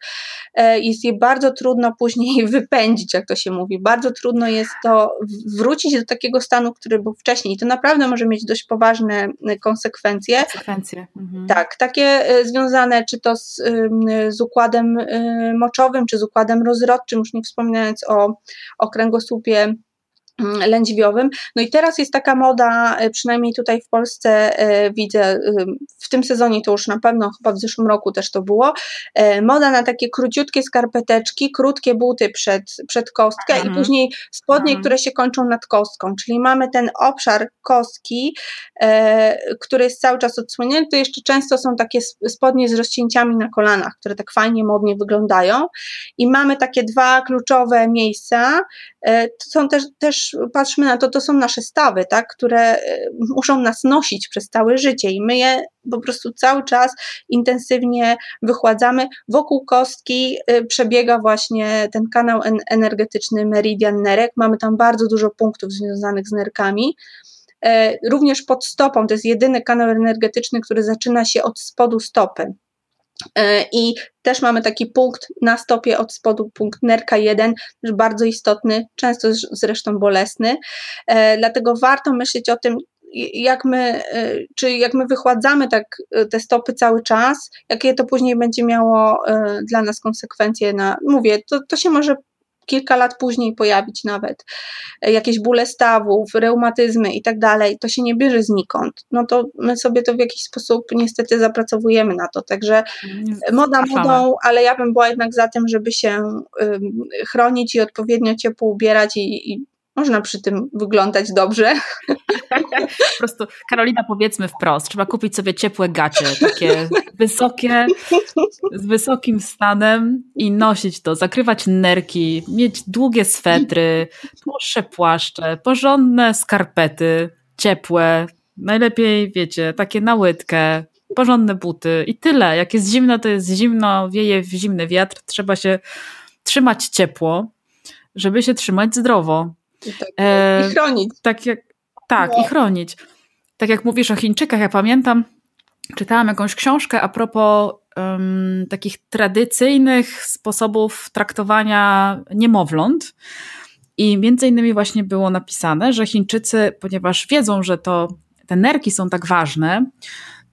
e, jest je bardzo trudno później (laughs) wypędzić, jak to się mówi. Bardzo trudno jest to wrócić do takiego stanu, który był wcześniej. I to naprawdę może mieć dość poważne konsekwencje. Konsekwencje. Mhm. Tak, takie e, związane czy to to z, z układem moczowym czy z układem rozrodczym, już nie wspominając o, o kręgosłupie lędźwiowym. No i teraz jest taka moda, e, przynajmniej tutaj w Polsce e, widzę, w tym sezonie to już na pewno, chyba w zeszłym roku też to było, e, moda na takie króciutkie skarpeteczki, krótkie buty przed, przed kostkę mhm. i później spodnie, mhm. które się kończą nad kostką, czyli mamy ten obszar kostki, który jest cały czas odsłonięty, jeszcze często są takie spodnie z rozcięciami na kolanach, które tak fajnie, modnie wyglądają i mamy takie dwa kluczowe miejsca, to są też, też patrzmy na to, to są nasze stawy, tak, które e, muszą nas nosić przez całe życie i my je po prostu cały czas intensywnie wychładzamy. Wokół kostki e, przebiega właśnie ten kanał energetyczny meridian nerek. Mamy tam bardzo dużo punktów związanych z nerkami. E, również pod stopą, to jest jedyny kanał energetyczny, który zaczyna się od spodu stopy. E, I też mamy taki punkt na stopie od spodu, punkt nerka 1, bardzo istotny, często zresztą bolesny. E, dlatego warto myśleć o tym, jak my, e, czy jak my wychładzamy tak te stopy cały czas, jakie to później będzie miało dla nas konsekwencje na, mówię, to, to się może kilka lat później pojawić nawet e, jakieś bóle stawów, reumatyzmy i tak dalej, to się nie bierze znikąd. No to my sobie to w jakiś sposób niestety zapracowujemy na to. Także moda modą, ale ja bym była jednak za tym, żeby się chronić i odpowiednio ciepło ubierać i, i można przy tym wyglądać dobrze. (laughs) po prostu, Karolina, powiedzmy wprost, trzeba kupić sobie ciepłe gacie, takie wysokie, z wysokim stanem i nosić to, zakrywać nerki, mieć długie swetry, dłuższe płaszcze, porządne skarpety, ciepłe, najlepiej, wiecie, takie na łydkę, porządne buty i tyle. Jak jest zimno, to jest zimno, wieje zimny wiatr, trzeba się trzymać ciepło, żeby się trzymać zdrowo. I, tak, e, i chronić. Tak jak, Tak, no. i chronić. Tak jak mówisz o Chińczykach, ja pamiętam, czytałam jakąś książkę a propos um, takich tradycyjnych sposobów traktowania niemowląt. I między innymi właśnie było napisane, że Chińczycy, ponieważ wiedzą, że to te nerki są tak ważne,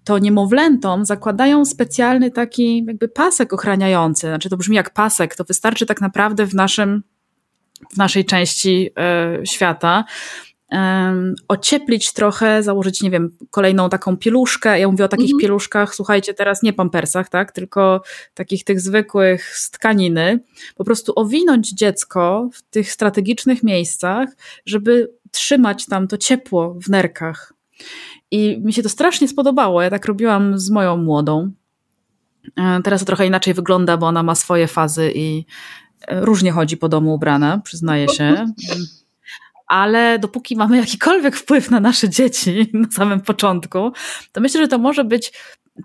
to niemowlętom zakładają specjalny taki jakby pasek ochraniający. Znaczy to brzmi jak pasek, to wystarczy tak naprawdę w naszym w naszej części y, świata ocieplić trochę, założyć, nie wiem, kolejną taką pieluszkę. Ja mówię o takich mhm. pieluszkach, słuchajcie, teraz nie pampersach, tak, tylko takich tych zwykłych z tkaniny. Po prostu owinąć dziecko w tych strategicznych miejscach, żeby trzymać tam to ciepło w nerkach. I mi się to strasznie spodobało. Ja tak robiłam z moją młodą. E, teraz to trochę inaczej wygląda, bo ona ma swoje fazy i e, różnie chodzi po domu ubrana, przyznaję się. ale dopóki mamy jakikolwiek wpływ na nasze dzieci (laughs) na samym początku, to myślę, że to może być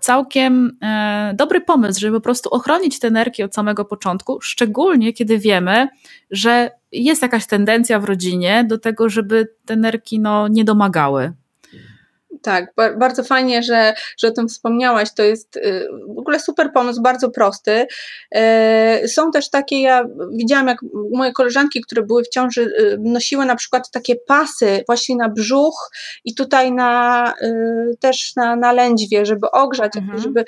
całkiem e, dobry pomysł, żeby po prostu ochronić te nerki od samego początku, szczególnie kiedy wiemy, że jest jakaś tendencja w rodzinie do tego, żeby te nerki no, nie domagały. Tak, bardzo fajnie, że, że o tym wspomniałaś. To jest y, w ogóle super pomysł, bardzo prosty. Y, są też takie, ja widziałam, jak moje koleżanki, które były w ciąży, y, nosiły na przykład takie pasy właśnie na brzuch i tutaj na, też na, na lędźwie, żeby ogrzać, mhm. żeby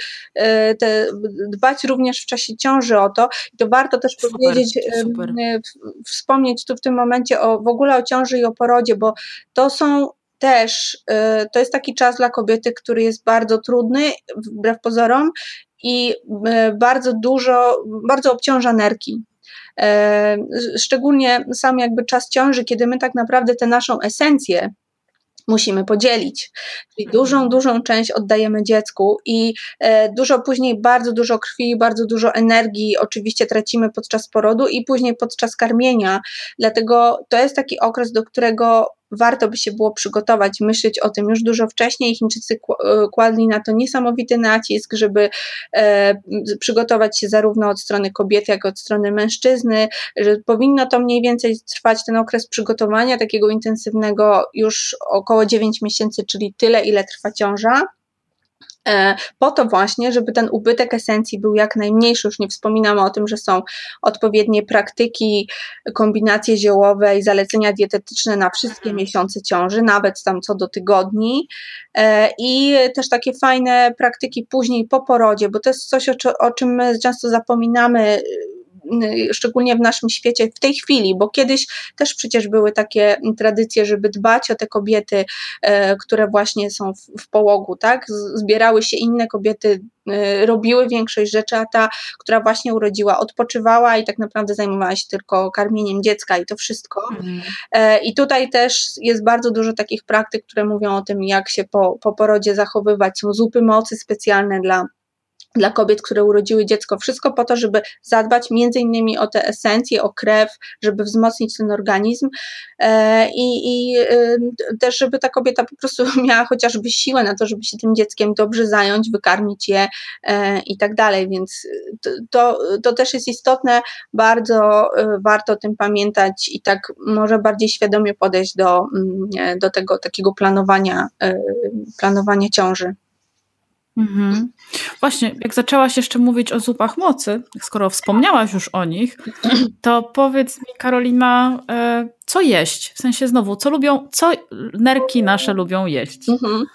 te, dbać również w czasie ciąży o to. I to warto też super, powiedzieć, super. wspomnieć tu w tym momencie o, w ogóle o ciąży i o porodzie, bo to są też y, to jest taki czas dla kobiety, który jest bardzo trudny, wbrew pozorom, i y, bardzo dużo, bardzo obciąża nerki. Y, szczególnie sam jakby czas ciąży, kiedy my tak naprawdę tę naszą esencję musimy podzielić. Czyli mhm. dużą, dużą część oddajemy dziecku i dużo później bardzo dużo krwi, bardzo dużo energii oczywiście tracimy podczas porodu i później podczas karmienia. Dlatego to jest taki okres, do którego warto by się było przygotować, myśleć o tym już dużo wcześniej. Chińczycy e, kładli na to niesamowity nacisk, żeby e, przygotować się zarówno od strony kobiety, jak i od strony mężczyzny, że powinno to mniej więcej trwać ten okres przygotowania takiego intensywnego już około 9 miesięcy, czyli tyle, ile trwa ciąża. E, po to właśnie, żeby ten ubytek esencji był jak najmniejszy. Już nie wspominamy o tym, że są odpowiednie praktyki, kombinacje ziołowe i zalecenia dietetyczne na wszystkie mhm. miesiące ciąży, nawet tam co do tygodni. E, I też takie fajne praktyki później po porodzie, bo to jest coś, o, czym my często zapominamy szczególnie w naszym świecie w tej chwili, bo kiedyś też przecież były takie tradycje, żeby dbać o te kobiety, e, które właśnie są w, w połogu, tak? Zbierały się inne kobiety, e, robiły większość rzeczy, a ta, która właśnie urodziła, odpoczywała i tak naprawdę zajmowała się tylko karmieniem dziecka i to wszystko. Mhm. E, I tutaj też jest bardzo dużo takich praktyk, które mówią o tym, jak się po, po porodzie zachowywać. Są zupy mocy specjalne dla dla kobiet, które urodziły dziecko, wszystko po to, żeby zadbać między innymi o te esencje, o krew, żeby wzmocnić ten organizm e, i, i też, żeby ta kobieta po prostu (laughs) miała chociażby siłę na to, żeby się tym dzieckiem dobrze zająć, wykarmić je e, i tak dalej, więc to, to też jest istotne, bardzo e, warto o tym pamiętać i tak może bardziej świadomie podejść do, mm, do tego takiego planowania, planowania ciąży. Mhm. Właśnie, jak zaczęłaś jeszcze mówić o zupach mocy, skoro wspomniałaś już o nich, to powiedz mi, Karolina, e, co jeść? W sensie znowu, co lubią, co nerki nasze lubią jeść? Mhm.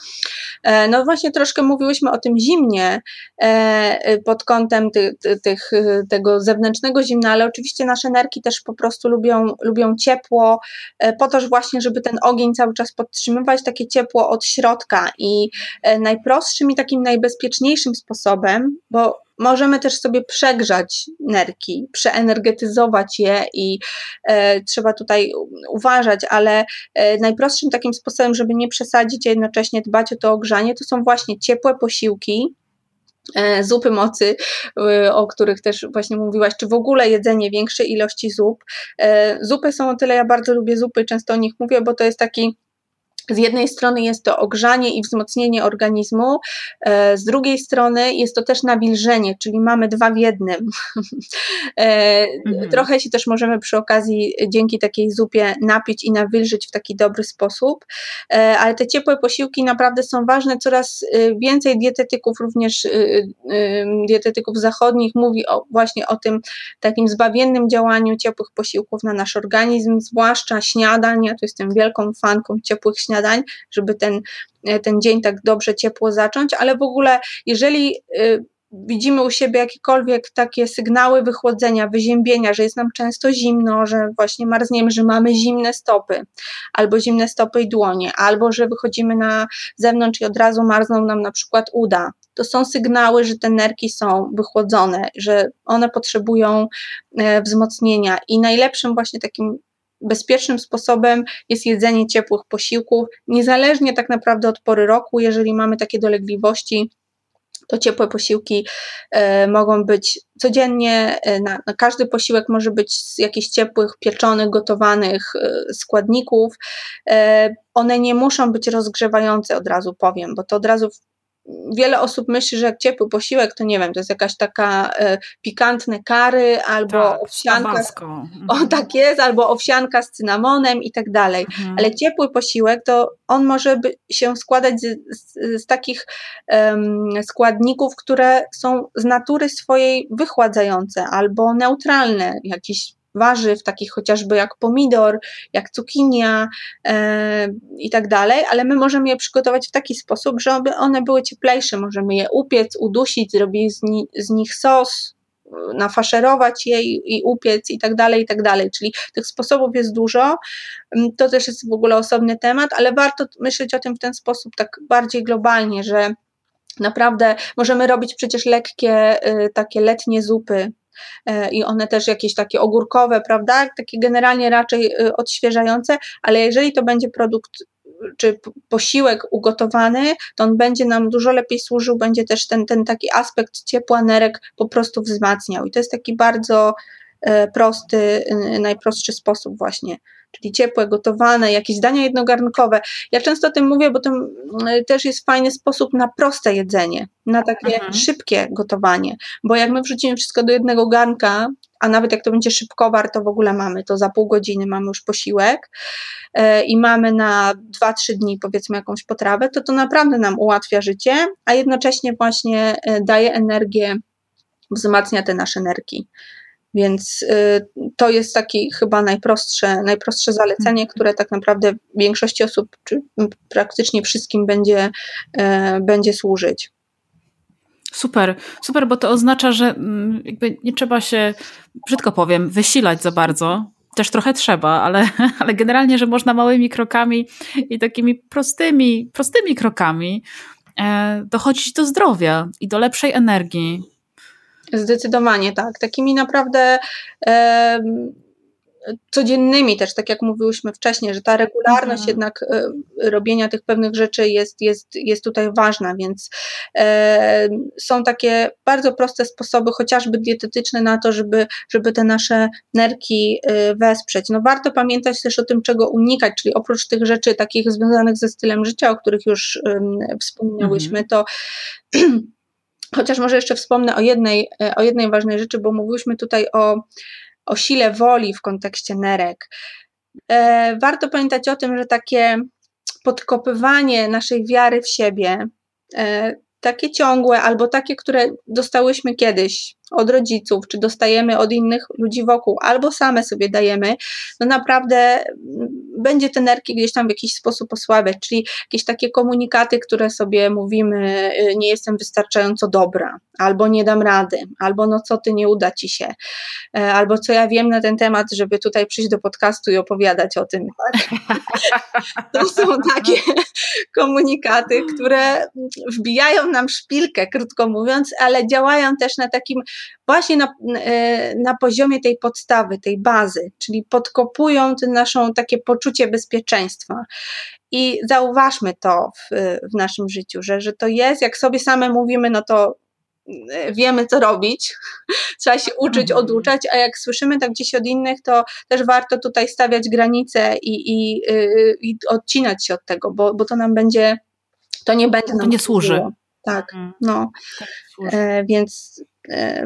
E, no właśnie troszkę mówiłyśmy o tym zimnie e, pod kątem ty, ty, tych, tego zewnętrznego zimna, ale oczywiście nasze nerki też po prostu lubią, lubią ciepło, e, po to właśnie, żeby ten ogień cały czas podtrzymywać, takie ciepło od środka i najprostszym i takim najbezpieczniejszym sposobem, bo możemy też sobie przegrzać nerki, przeenergetyzować je i e, trzeba tutaj uważać, ale e, najprostszym takim sposobem, żeby nie przesadzić, a jednocześnie dbać o to ogrzanie, to są właśnie ciepłe posiłki, e, zupy mocy, e, o których też właśnie mówiłaś, czy w ogóle jedzenie większej ilości zup. E, zupy są o tyle, ja bardzo lubię zupy, często o nich mówię, bo to jest taki z jednej strony jest to ogrzanie i wzmocnienie organizmu, e, z drugiej strony jest to też nawilżenie, czyli mamy dwa w jednym. (laughs) E, mhm. Trochę się też możemy przy okazji dzięki takiej zupie napić i nawilżyć w taki dobry sposób, e, ale te ciepłe posiłki naprawdę są ważne. Coraz więcej dietetyków, również dietetyków zachodnich, mówi o, właśnie o tym takim zbawiennym działaniu ciepłych posiłków na nasz organizm, zwłaszcza śniadań. Ja tu jestem wielką fanką ciepłych śniadań śniadań, żeby ten, e, ten dzień tak dobrze ciepło zacząć, ale w ogóle jeżeli y, widzimy u siebie jakiekolwiek takie sygnały wychłodzenia, wyziębienia, że jest nam często zimno, że właśnie marzniemy, że mamy zimne stopy, albo zimne stopy i dłonie, albo że wychodzimy na zewnątrz i od razu marzną nam na przykład uda. To są sygnały, że te nerki są wychłodzone, że one potrzebują e, wzmocnienia i najlepszym właśnie takim bezpiecznym sposobem jest jedzenie ciepłych posiłków, niezależnie tak naprawdę od pory roku, jeżeli mamy takie dolegliwości, to ciepłe posiłki e, mogą być codziennie, e, na, na, każdy posiłek może być z jakichś ciepłych, pieczonych, gotowanych e, składników. One nie muszą być rozgrzewające, od razu powiem, bo to od razu wiele osób myśli, że jak ciepły posiłek, to nie wiem, to jest jakaś taka e, pikantne kary, albo tak, owsianka. Z, o, mhm. tak jest, albo owsianka z cynamonem i tak dalej. Mhm. Ale ciepły posiłek, to on może by, się składać z, z, z takich um, składników, które są z natury swojej wychładzające albo neutralne, jakiś warzyw, takich chociażby jak pomidor, jak cukinia e, i tak dalej, ale my możemy je przygotować w taki sposób, żeby one były cieplejsze. Możemy je upiec, udusić, zrobić z, ni z nich sos, nafaszerować je i, i upiec i tak dalej, i tak dalej. Czyli tych sposobów jest dużo. Mm, to też jest w ogóle osobny temat, ale warto myśleć o tym w ten sposób tak bardziej globalnie, że Naprawdę możemy robić przecież lekkie, y, takie letnie zupy i one też jakieś takie ogórkowe, prawda? Takie generalnie raczej y, odświeżające, ale jeżeli to będzie produkt czy posiłek ugotowany, to on będzie nam dużo lepiej służył, będzie też ten, ten taki aspekt ciepła nerek po prostu wzmacniał. I to jest taki bardzo e, prosty, najprostszy sposób właśnie czyli ciepłe, gotowane, jakieś dania jednogarnkowe. Ja często o tym mówię, bo to mm, też jest fajny sposób na proste jedzenie, na takie mhm. szybkie gotowanie, bo jak my wrzucimy wszystko do jednego garnka, a nawet jak to będzie szybkowar, to w ogóle mamy to za pół godziny, mamy już posiłek e, i mamy na 2-3 dni powiedzmy jakąś potrawę, to to naprawdę nam ułatwia życie, a jednocześnie właśnie e, daje energię, wzmacnia te nasze nerki. Więc y, to jest taki chyba najprostsze, najprostsze zalecenie, mhm. które tak naprawdę większości osób, czy praktycznie wszystkim będzie, e, będzie służyć. Super, super, bo to oznacza, że mm, jakby nie trzeba się, brzydko powiem, wysilać za bardzo. Też trochę trzeba, ale, (laughs) ale generalnie, że można małymi krokami i takimi prostymi, prostymi krokami e, dochodzić do zdrowia i do lepszej energii, Zdecydowanie tak. Takimi naprawdę e, codziennymi też, tak jak mówiłyśmy wcześniej, że ta regularność mhm. jednak e, robienia tych pewnych rzeczy jest, jest, jest tutaj ważna, więc e, są takie bardzo proste sposoby, chociażby dietetyczne na to, żeby, żeby te nasze nerki e, wesprzeć. No warto pamiętać też o tym, czego unikać, czyli oprócz tych rzeczy takich związanych ze stylem życia, o których już wspominałyśmy, mhm. to (clears throat) (clears throat) Chociaż może jeszcze wspomnę o jednej, e, o jednej ważnej rzeczy, bo mówiłyśmy tutaj o, o sile woli w kontekście nerek. E, warto pamiętać o tym, że takie podkopywanie naszej wiary w siebie, e, takie ciągłe albo takie, które dostałyśmy kiedyś od rodziców, czy dostajemy od innych ludzi wokół, albo same sobie dajemy, no naprawdę będzie te nerki gdzieś tam w jakiś sposób osłabiać, czyli jakieś takie komunikaty, które sobie mówimy, y, nie jestem wystarczająco dobra, albo nie dam rady, albo no co ty, nie uda ci się, e, albo co ja wiem na ten temat, żeby tutaj przyjść do podcastu i opowiadać o tym. Tak? (laughs) To są takie komunikaty, które wbijają nam szpilkę, krótko mówiąc, ale działają też na takim właśnie na, e, na poziomie tej podstawy, tej bazy, czyli podkopują naszą takie poczucie bezpieczeństwa. I zauważmy to w, w naszym życiu, że, że to jest, jak sobie same mówimy, no to wiemy, co robić. (laughs) Trzeba się uczyć, mhm. oduczać, a jak słyszymy tak gdzieś od innych, to też warto tutaj stawiać granice i, i, i odcinać się od tego, bo, bo to nam będzie, to nie będzie nam To nie służy. Tak, mhm. no. Tak, e, więc E,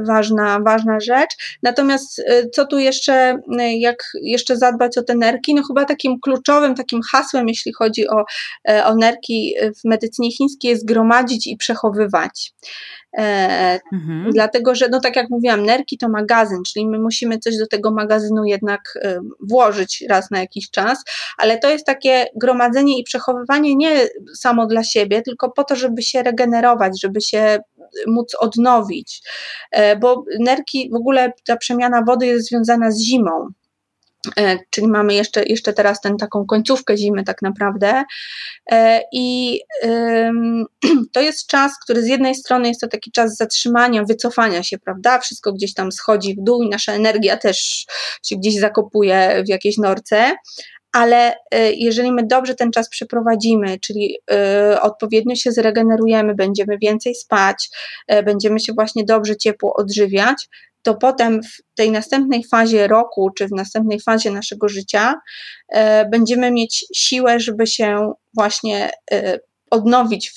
ważna, ważna rzecz. Natomiast e, co tu jeszcze, e, jak jeszcze zadbać o te nerki? No chyba takim kluczowym, takim hasłem, jeśli chodzi o, o nerki w medycynie chińskiej jest gromadzić i przechowywać. Mhm. Dlatego, że no tak jak mówiłam, nerki to magazyn, czyli my musimy coś do tego magazynu jednak włożyć raz na jakiś czas, ale to jest takie gromadzenie i przechowywanie nie samo dla siebie, tylko po to, żeby się regenerować, żeby się móc odnowić, e, bo nerki, w ogóle ta przemiana wody jest związana z zimą. E, czyli mamy jeszcze, jeszcze teraz tę taką końcówkę zimy, tak naprawdę. E, I (clears throat) to jest czas, który z jednej strony jest to taki czas zatrzymania, wycofania się, prawda? Wszystko gdzieś tam schodzi w dół i nasza energia też się gdzieś zakopuje w jakiejś norce, ale y, jeżeli my dobrze ten czas przeprowadzimy, czyli odpowiednio się zregenerujemy, będziemy więcej spać, będziemy się właśnie dobrze ciepło odżywiać, to potem w tej następnej fazie roku, czy w następnej fazie naszego życia, będziemy mieć siłę, żeby się właśnie odnowić,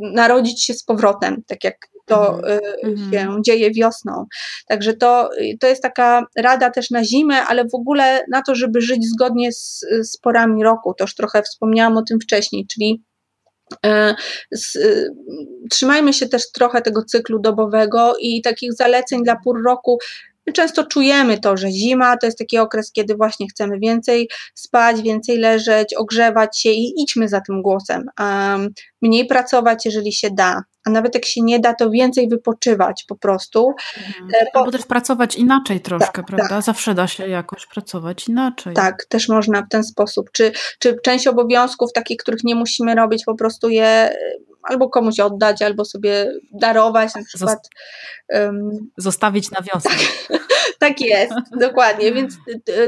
narodzić się z powrotem, tak jak to mhm. Się mhm. dzieje wiosną. Także to, to jest taka rada też na zimę, ale w ogóle na to, żeby żyć zgodnie z, z porami roku. To już trochę wspomniałam o tym wcześniej, czyli e, trzymajmy się też trochę tego cyklu dobowego i takich zaleceń dla pór roku My często czujemy to, że zima to jest taki okres, kiedy właśnie chcemy więcej spać, więcej leżeć, ogrzewać się i idźmy za tym głosem. Mniej pracować, jeżeli się da, a nawet jak się nie da, to więcej wypoczywać po prostu. Mhm. E, bo, Albo też pracować inaczej troszkę, tak, prawda? Tak. Zawsze da się jakoś pracować inaczej. Tak, też można w ten sposób. Czy, czy część obowiązków, takich, których nie musimy robić, po prostu je albo komuś oddać, albo sobie darować na przykład. Zostawić na wiosnę. tak (laughs) jest, dokładnie. Więc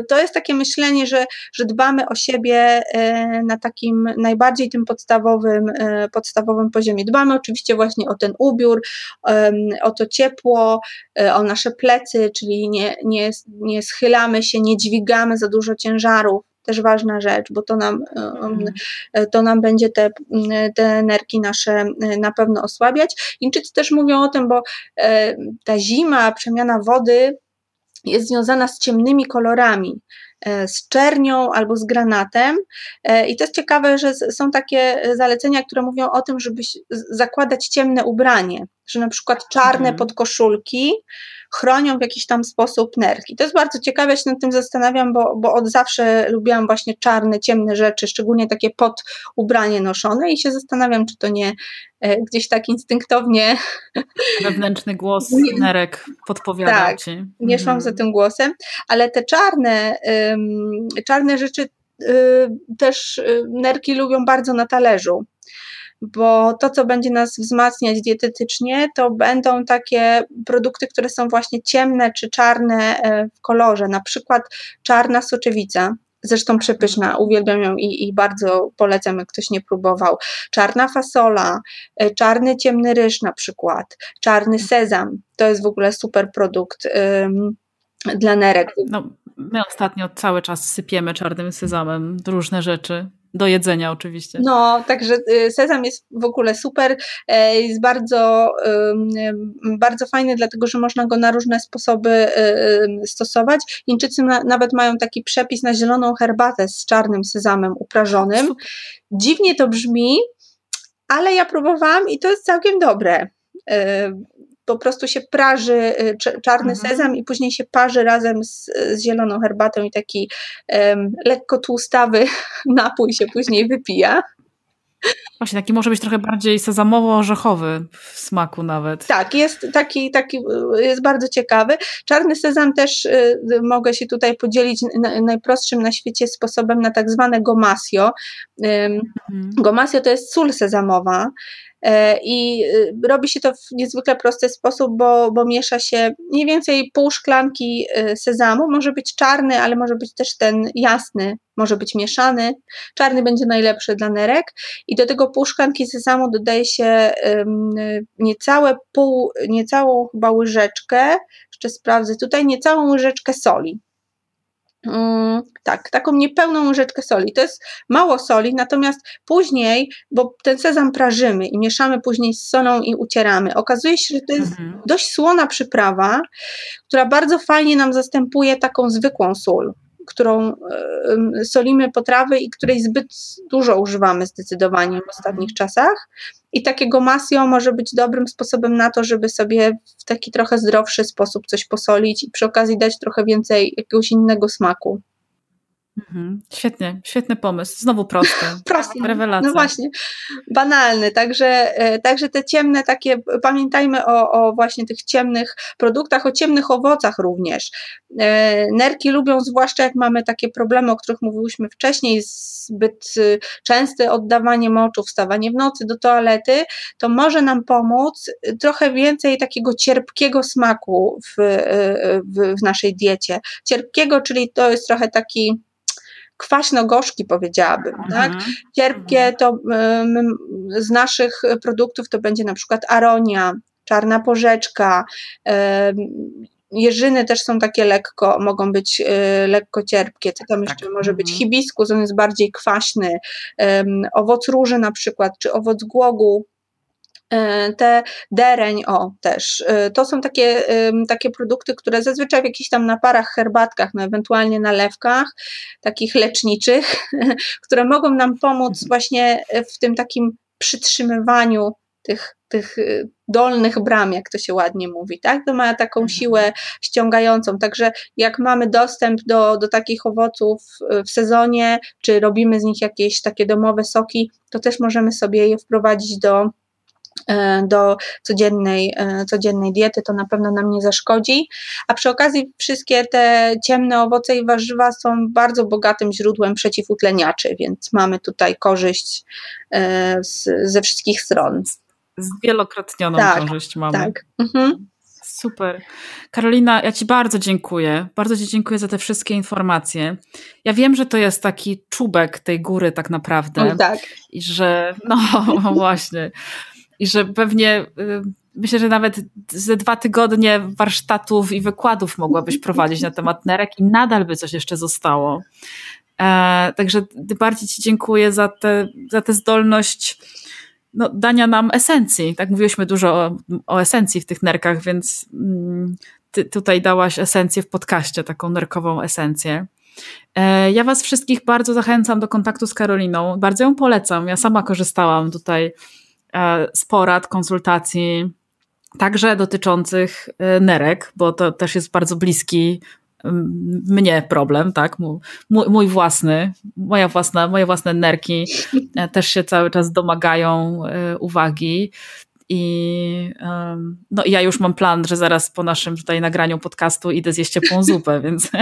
to jest takie myślenie, że, że dbamy o siebie e, na takim najbardziej tym podstawowym, e, podstawowym poziomie. Dbamy oczywiście właśnie o ten ubiór, o to ciepło, e, o nasze plecy, czyli nie, nie, nie schylamy się, nie dźwigamy za dużo ciężarów też ważna rzecz, bo to nam, mhm. to nam będzie te, te nerki nasze e, na pewno osłabiać. Chińczycy też mówią o tym, bo e, ta zima, przemiana wody jest związana z ciemnymi kolorami z czernią albo z granatem. I to jest ciekawe, że są takie zalecenia, które mówią o tym, żeby zakładać ciemne ubranie, że na przykład czarne mhm. podkoszulki chronią w jakiś tam sposób nerki. To jest bardzo ciekawe, ja się nad tym zastanawiam, bo, bo od zawsze lubiłam właśnie czarne, ciemne rzeczy, szczególnie takie pod ubranie noszone i się zastanawiam, czy to nie e, gdzieś tak instynktownie... (laughs) Wewnętrzny głos nerek podpowiada tak, ci. nie szłam za mhm. tym głosem, ale te czarne, czarne rzeczy y, też y, nerki lubią bardzo na talerzu bo to, co będzie nas wzmacniać dietetycznie, to będą takie produkty, które są właśnie ciemne czy czarne e, w kolorze, na przykład czarna soczewica. Zresztą przepyszna, uwielbiam ją i, i bardzo polecam, jak ktoś nie próbował. Czarna fasola, e, czarny ciemny ryż na przykład, czarny sezam, to jest w ogóle super produkt ym, dla nerek. No, my ostatnio cały czas sypiemy czarnym sezamem różne rzeczy do jedzenia oczywiście. No, także y, sezam jest w ogóle super, e, jest bardzo, bardzo fajny, dlatego że można go na różne sposoby y, stosować. Chińczycy nawet mają taki przepis na zieloną herbatę z czarnym sezamem uprażonym. Super. Dziwnie to brzmi, ale ja próbowałam i to jest całkiem dobre. Po prostu się praży y, czarny mhm. sezam i później się parzy razem z, z zieloną herbatą i taki um, lekko tłustawy (laughs) napój się później wypija. Właśnie, taki może być trochę bardziej sezamowo-orzechowy w smaku nawet. Tak, jest taki, taki jest bardzo ciekawy. Czarny sezam też y, mogę się tutaj podzielić na, najprostszym na świecie sposobem na tak zwane gomasio. Y, mhm. Gomasio to jest sól sezamowa I robi się to w niezwykle prosty sposób, bo, bo miesza się mniej więcej pół szklanki sezamu, może być czarny, ale może być też ten jasny, może być mieszany. Czarny będzie najlepszy dla nerek i do tego pół szklanki sezamu dodaje się niecałe pół, niecałą chyba łyżeczkę, jeszcze sprawdzę tutaj, niecałą łyżeczkę soli. Mm, tak, taką niepełną łyżeczkę soli. To jest mało soli, natomiast później, bo ten sezam prażymy i mieszamy później z solą i ucieramy, okazuje się, że to jest mhm. dość słona przyprawa, która bardzo fajnie nam zastępuje taką zwykłą sól którą solimy potrawy i której zbyt dużo używamy zdecydowanie w ostatnich czasach. I takiego masio może być dobrym sposobem na to, żeby sobie w taki trochę zdrowszy sposób coś posolić i przy okazji dać trochę więcej jakiegoś innego smaku. Mhm. Świetnie, świetny pomysł. Znowu prosty. (laughs) prosty. Rewelacja. No właśnie, banalny. Także, e, także te ciemne takie, pamiętajmy o, o właśnie tych ciemnych produktach, o ciemnych owocach również. E, nerki lubią, zwłaszcza jak mamy takie problemy, o których mówiłyśmy wcześniej, zbyt y, częste oddawanie moczu, wstawanie w nocy do toalety, to może nam pomóc trochę więcej takiego cierpkiego smaku w, w, w naszej diecie. Cierpkiego, czyli to jest trochę taki kwaśno-gorzki powiedziałabym, mhm. tak? Cierpkie mhm. to z naszych produktów to będzie na przykład aronia, czarna porzeczka, jeżyny też są takie lekko, mogą być y, lekko cierpkie, co tam jeszcze tak. może być mhm. hibiskus, on jest bardziej kwaśny, owoc róży na przykład, czy owoc głogu, te dereń, o też, e, to są takie, takie produkty, które zazwyczaj w jakichś tam naparach, herbatkach, no ewentualnie nalewkach, takich leczniczych, (laughs) które mogą nam pomóc mhm. właśnie w tym takim przytrzymywaniu tych, tych y, dolnych bram, jak to się ładnie mówi, tak? To ma taką mhm. siłę ściągającą, także jak mamy dostęp do, do takich owoców y, w sezonie, czy robimy z nich jakieś takie domowe soki, to też możemy sobie je wprowadzić do, E, do codziennej, e, codziennej diety, to na pewno nam nie zaszkodzi. A przy okazji wszystkie te ciemne owoce i warzywa są bardzo bogatym źródłem przeciwutleniaczy, więc mamy tutaj korzyść e, z, ze wszystkich stron. Z wielokrotnioną tak, korzyść mamy. Tak. Mhm. Super. Karolina, ja Ci bardzo dziękuję. Bardzo Ci dziękuję za te wszystkie informacje. Ja wiem, że to jest taki czubek tej góry tak naprawdę. No tak. I że, no (laughs) właśnie i że pewnie y, myślę, że nawet ze dwa tygodnie warsztatów i wykładów mogłabyś prowadzić na temat nerek i nadal by coś jeszcze zostało. E, także bardziej Ci dziękuję za, te, za tę zdolność no, dania nam esencji. Tak mówiłyśmy dużo o, o esencji w tych nerkach, więc mm, Ty tutaj dałaś esencję w podcaście, taką nerkową esencję. E, ja Was wszystkich bardzo zachęcam do kontaktu z Karoliną. Bardzo ją polecam. Ja sama korzystałam tutaj z porad, konsultacji, także dotyczących e, nerek, bo to też jest bardzo bliski mnie problem, tak? Mój, mój, własny, moja własna, moje własne nerki e, też się cały czas domagają uwagi. I no, ja już mam plan, że zaraz po naszym tutaj nagraniu podcastu idę zjeść ciepłą zupę, (laughs) więc. (laughs)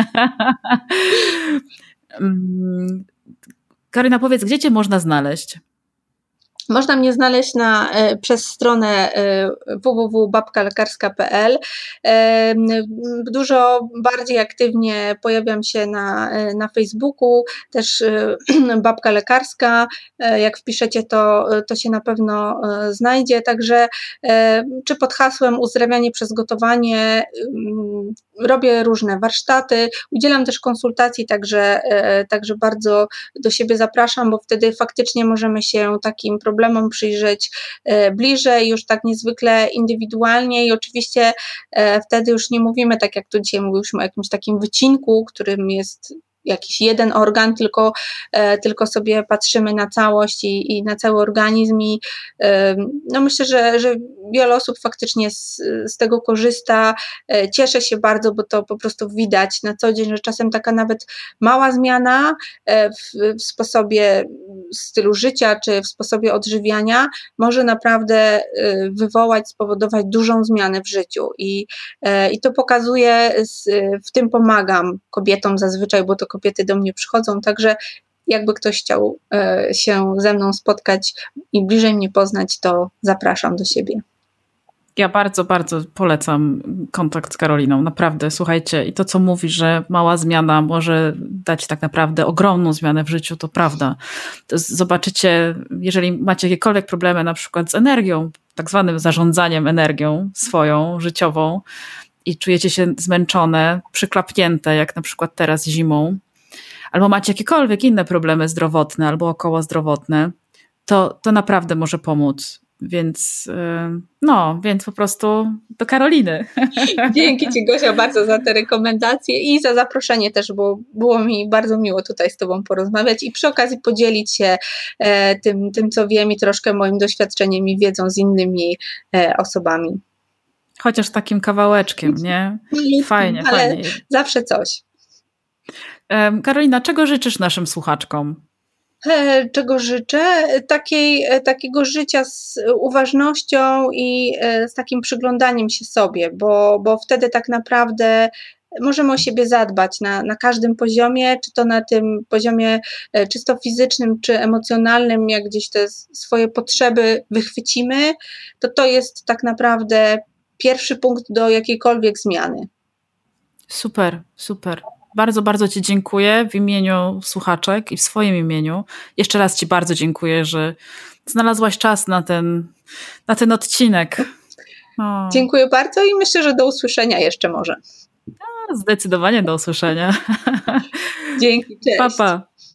Karyna, powiedz, gdzie cię można znaleźć? Można mnie znaleźć na, e, przez stronę e, www.babkalekarska.pl. E, dużo bardziej aktywnie pojawiam się na, na Facebooku, też (clears throat) Babka Lekarska. Jak wpiszecie, to, to się na pewno znajdzie. Także czy pod hasłem uzdrawianie przez gotowanie robię różne warsztaty, udzielam też konsultacji, także, także bardzo do siebie zapraszam, bo wtedy faktycznie możemy się takim problemom problemom przyjrzeć e, bliżej, już tak niezwykle indywidualnie i oczywiście e, wtedy już nie mówimy tak jak tu dzisiaj mówiliśmy o jakimś takim wycinku, którym jest jakiś jeden organ, tylko, e, tylko sobie patrzymy na całość i, i na cały organizm i no myślę, że, że wiele osób faktycznie z, z tego korzysta. E, cieszę się bardzo, bo to po prostu widać na co dzień, że czasem taka nawet mała zmiana e, w, w sposobie stylu życia czy w sposobie odżywiania może naprawdę wywołać, spowodować dużą zmianę w życiu i, i to pokazuje, w tym pomagam kobietom zazwyczaj, bo to kobiety do mnie przychodzą, także jakby ktoś chciał e, się ze mną spotkać i bliżej mnie poznać, to zapraszam do siebie. Ja bardzo, bardzo polecam kontakt z Karoliną. Naprawdę, słuchajcie, i to, co mówi, że mała zmiana może dać tak naprawdę ogromną zmianę w życiu, to prawda. To zobaczycie, jeżeli macie jakiekolwiek problemy, na przykład z energią, tak zwanym zarządzaniem energią swoją, życiową, i czujecie się zmęczone, przyklapnięte, jak na przykład teraz zimą, albo macie jakiekolwiek inne problemy zdrowotne albo około zdrowotne, to, to naprawdę może pomóc. Więc y, no, więc po prostu do Karoliny. (laughs) Dzięki Ci Gosia bardzo za te rekomendacje i za zaproszenie też, bo było mi bardzo miło tutaj z Tobą porozmawiać i przy okazji podzielić się e, tym, tym, co wiem i troszkę moim doświadczeniem i wiedzą z innymi e, osobami. Chociaż takim kawałeczkiem, nie? Fajnie, Ale fajnie. Zawsze coś. Karolina, czego życzysz naszym słuchaczkom? E, czego życzę? Takiej, e, takiego życia z uważnością i e, z takim przyglądaniem się sobie, bo, bo wtedy tak naprawdę możemy o siebie zadbać na, na każdym poziomie, czy to na tym poziomie czysto fizycznym, czy emocjonalnym, jak gdzieś te swoje potrzeby wychwycimy, to to jest tak naprawdę pierwszy punkt do jakiejkolwiek zmiany. Super, super. Bardzo, bardzo Ci dziękuję w imieniu słuchaczek i w swoim imieniu. Jeszcze raz Ci bardzo dziękuję, że znalazłaś czas na ten, na ten odcinek. O. Dziękuję bardzo i myślę, że do usłyszenia jeszcze może. Zdecydowanie do usłyszenia. Dzięki, cześć. Papa.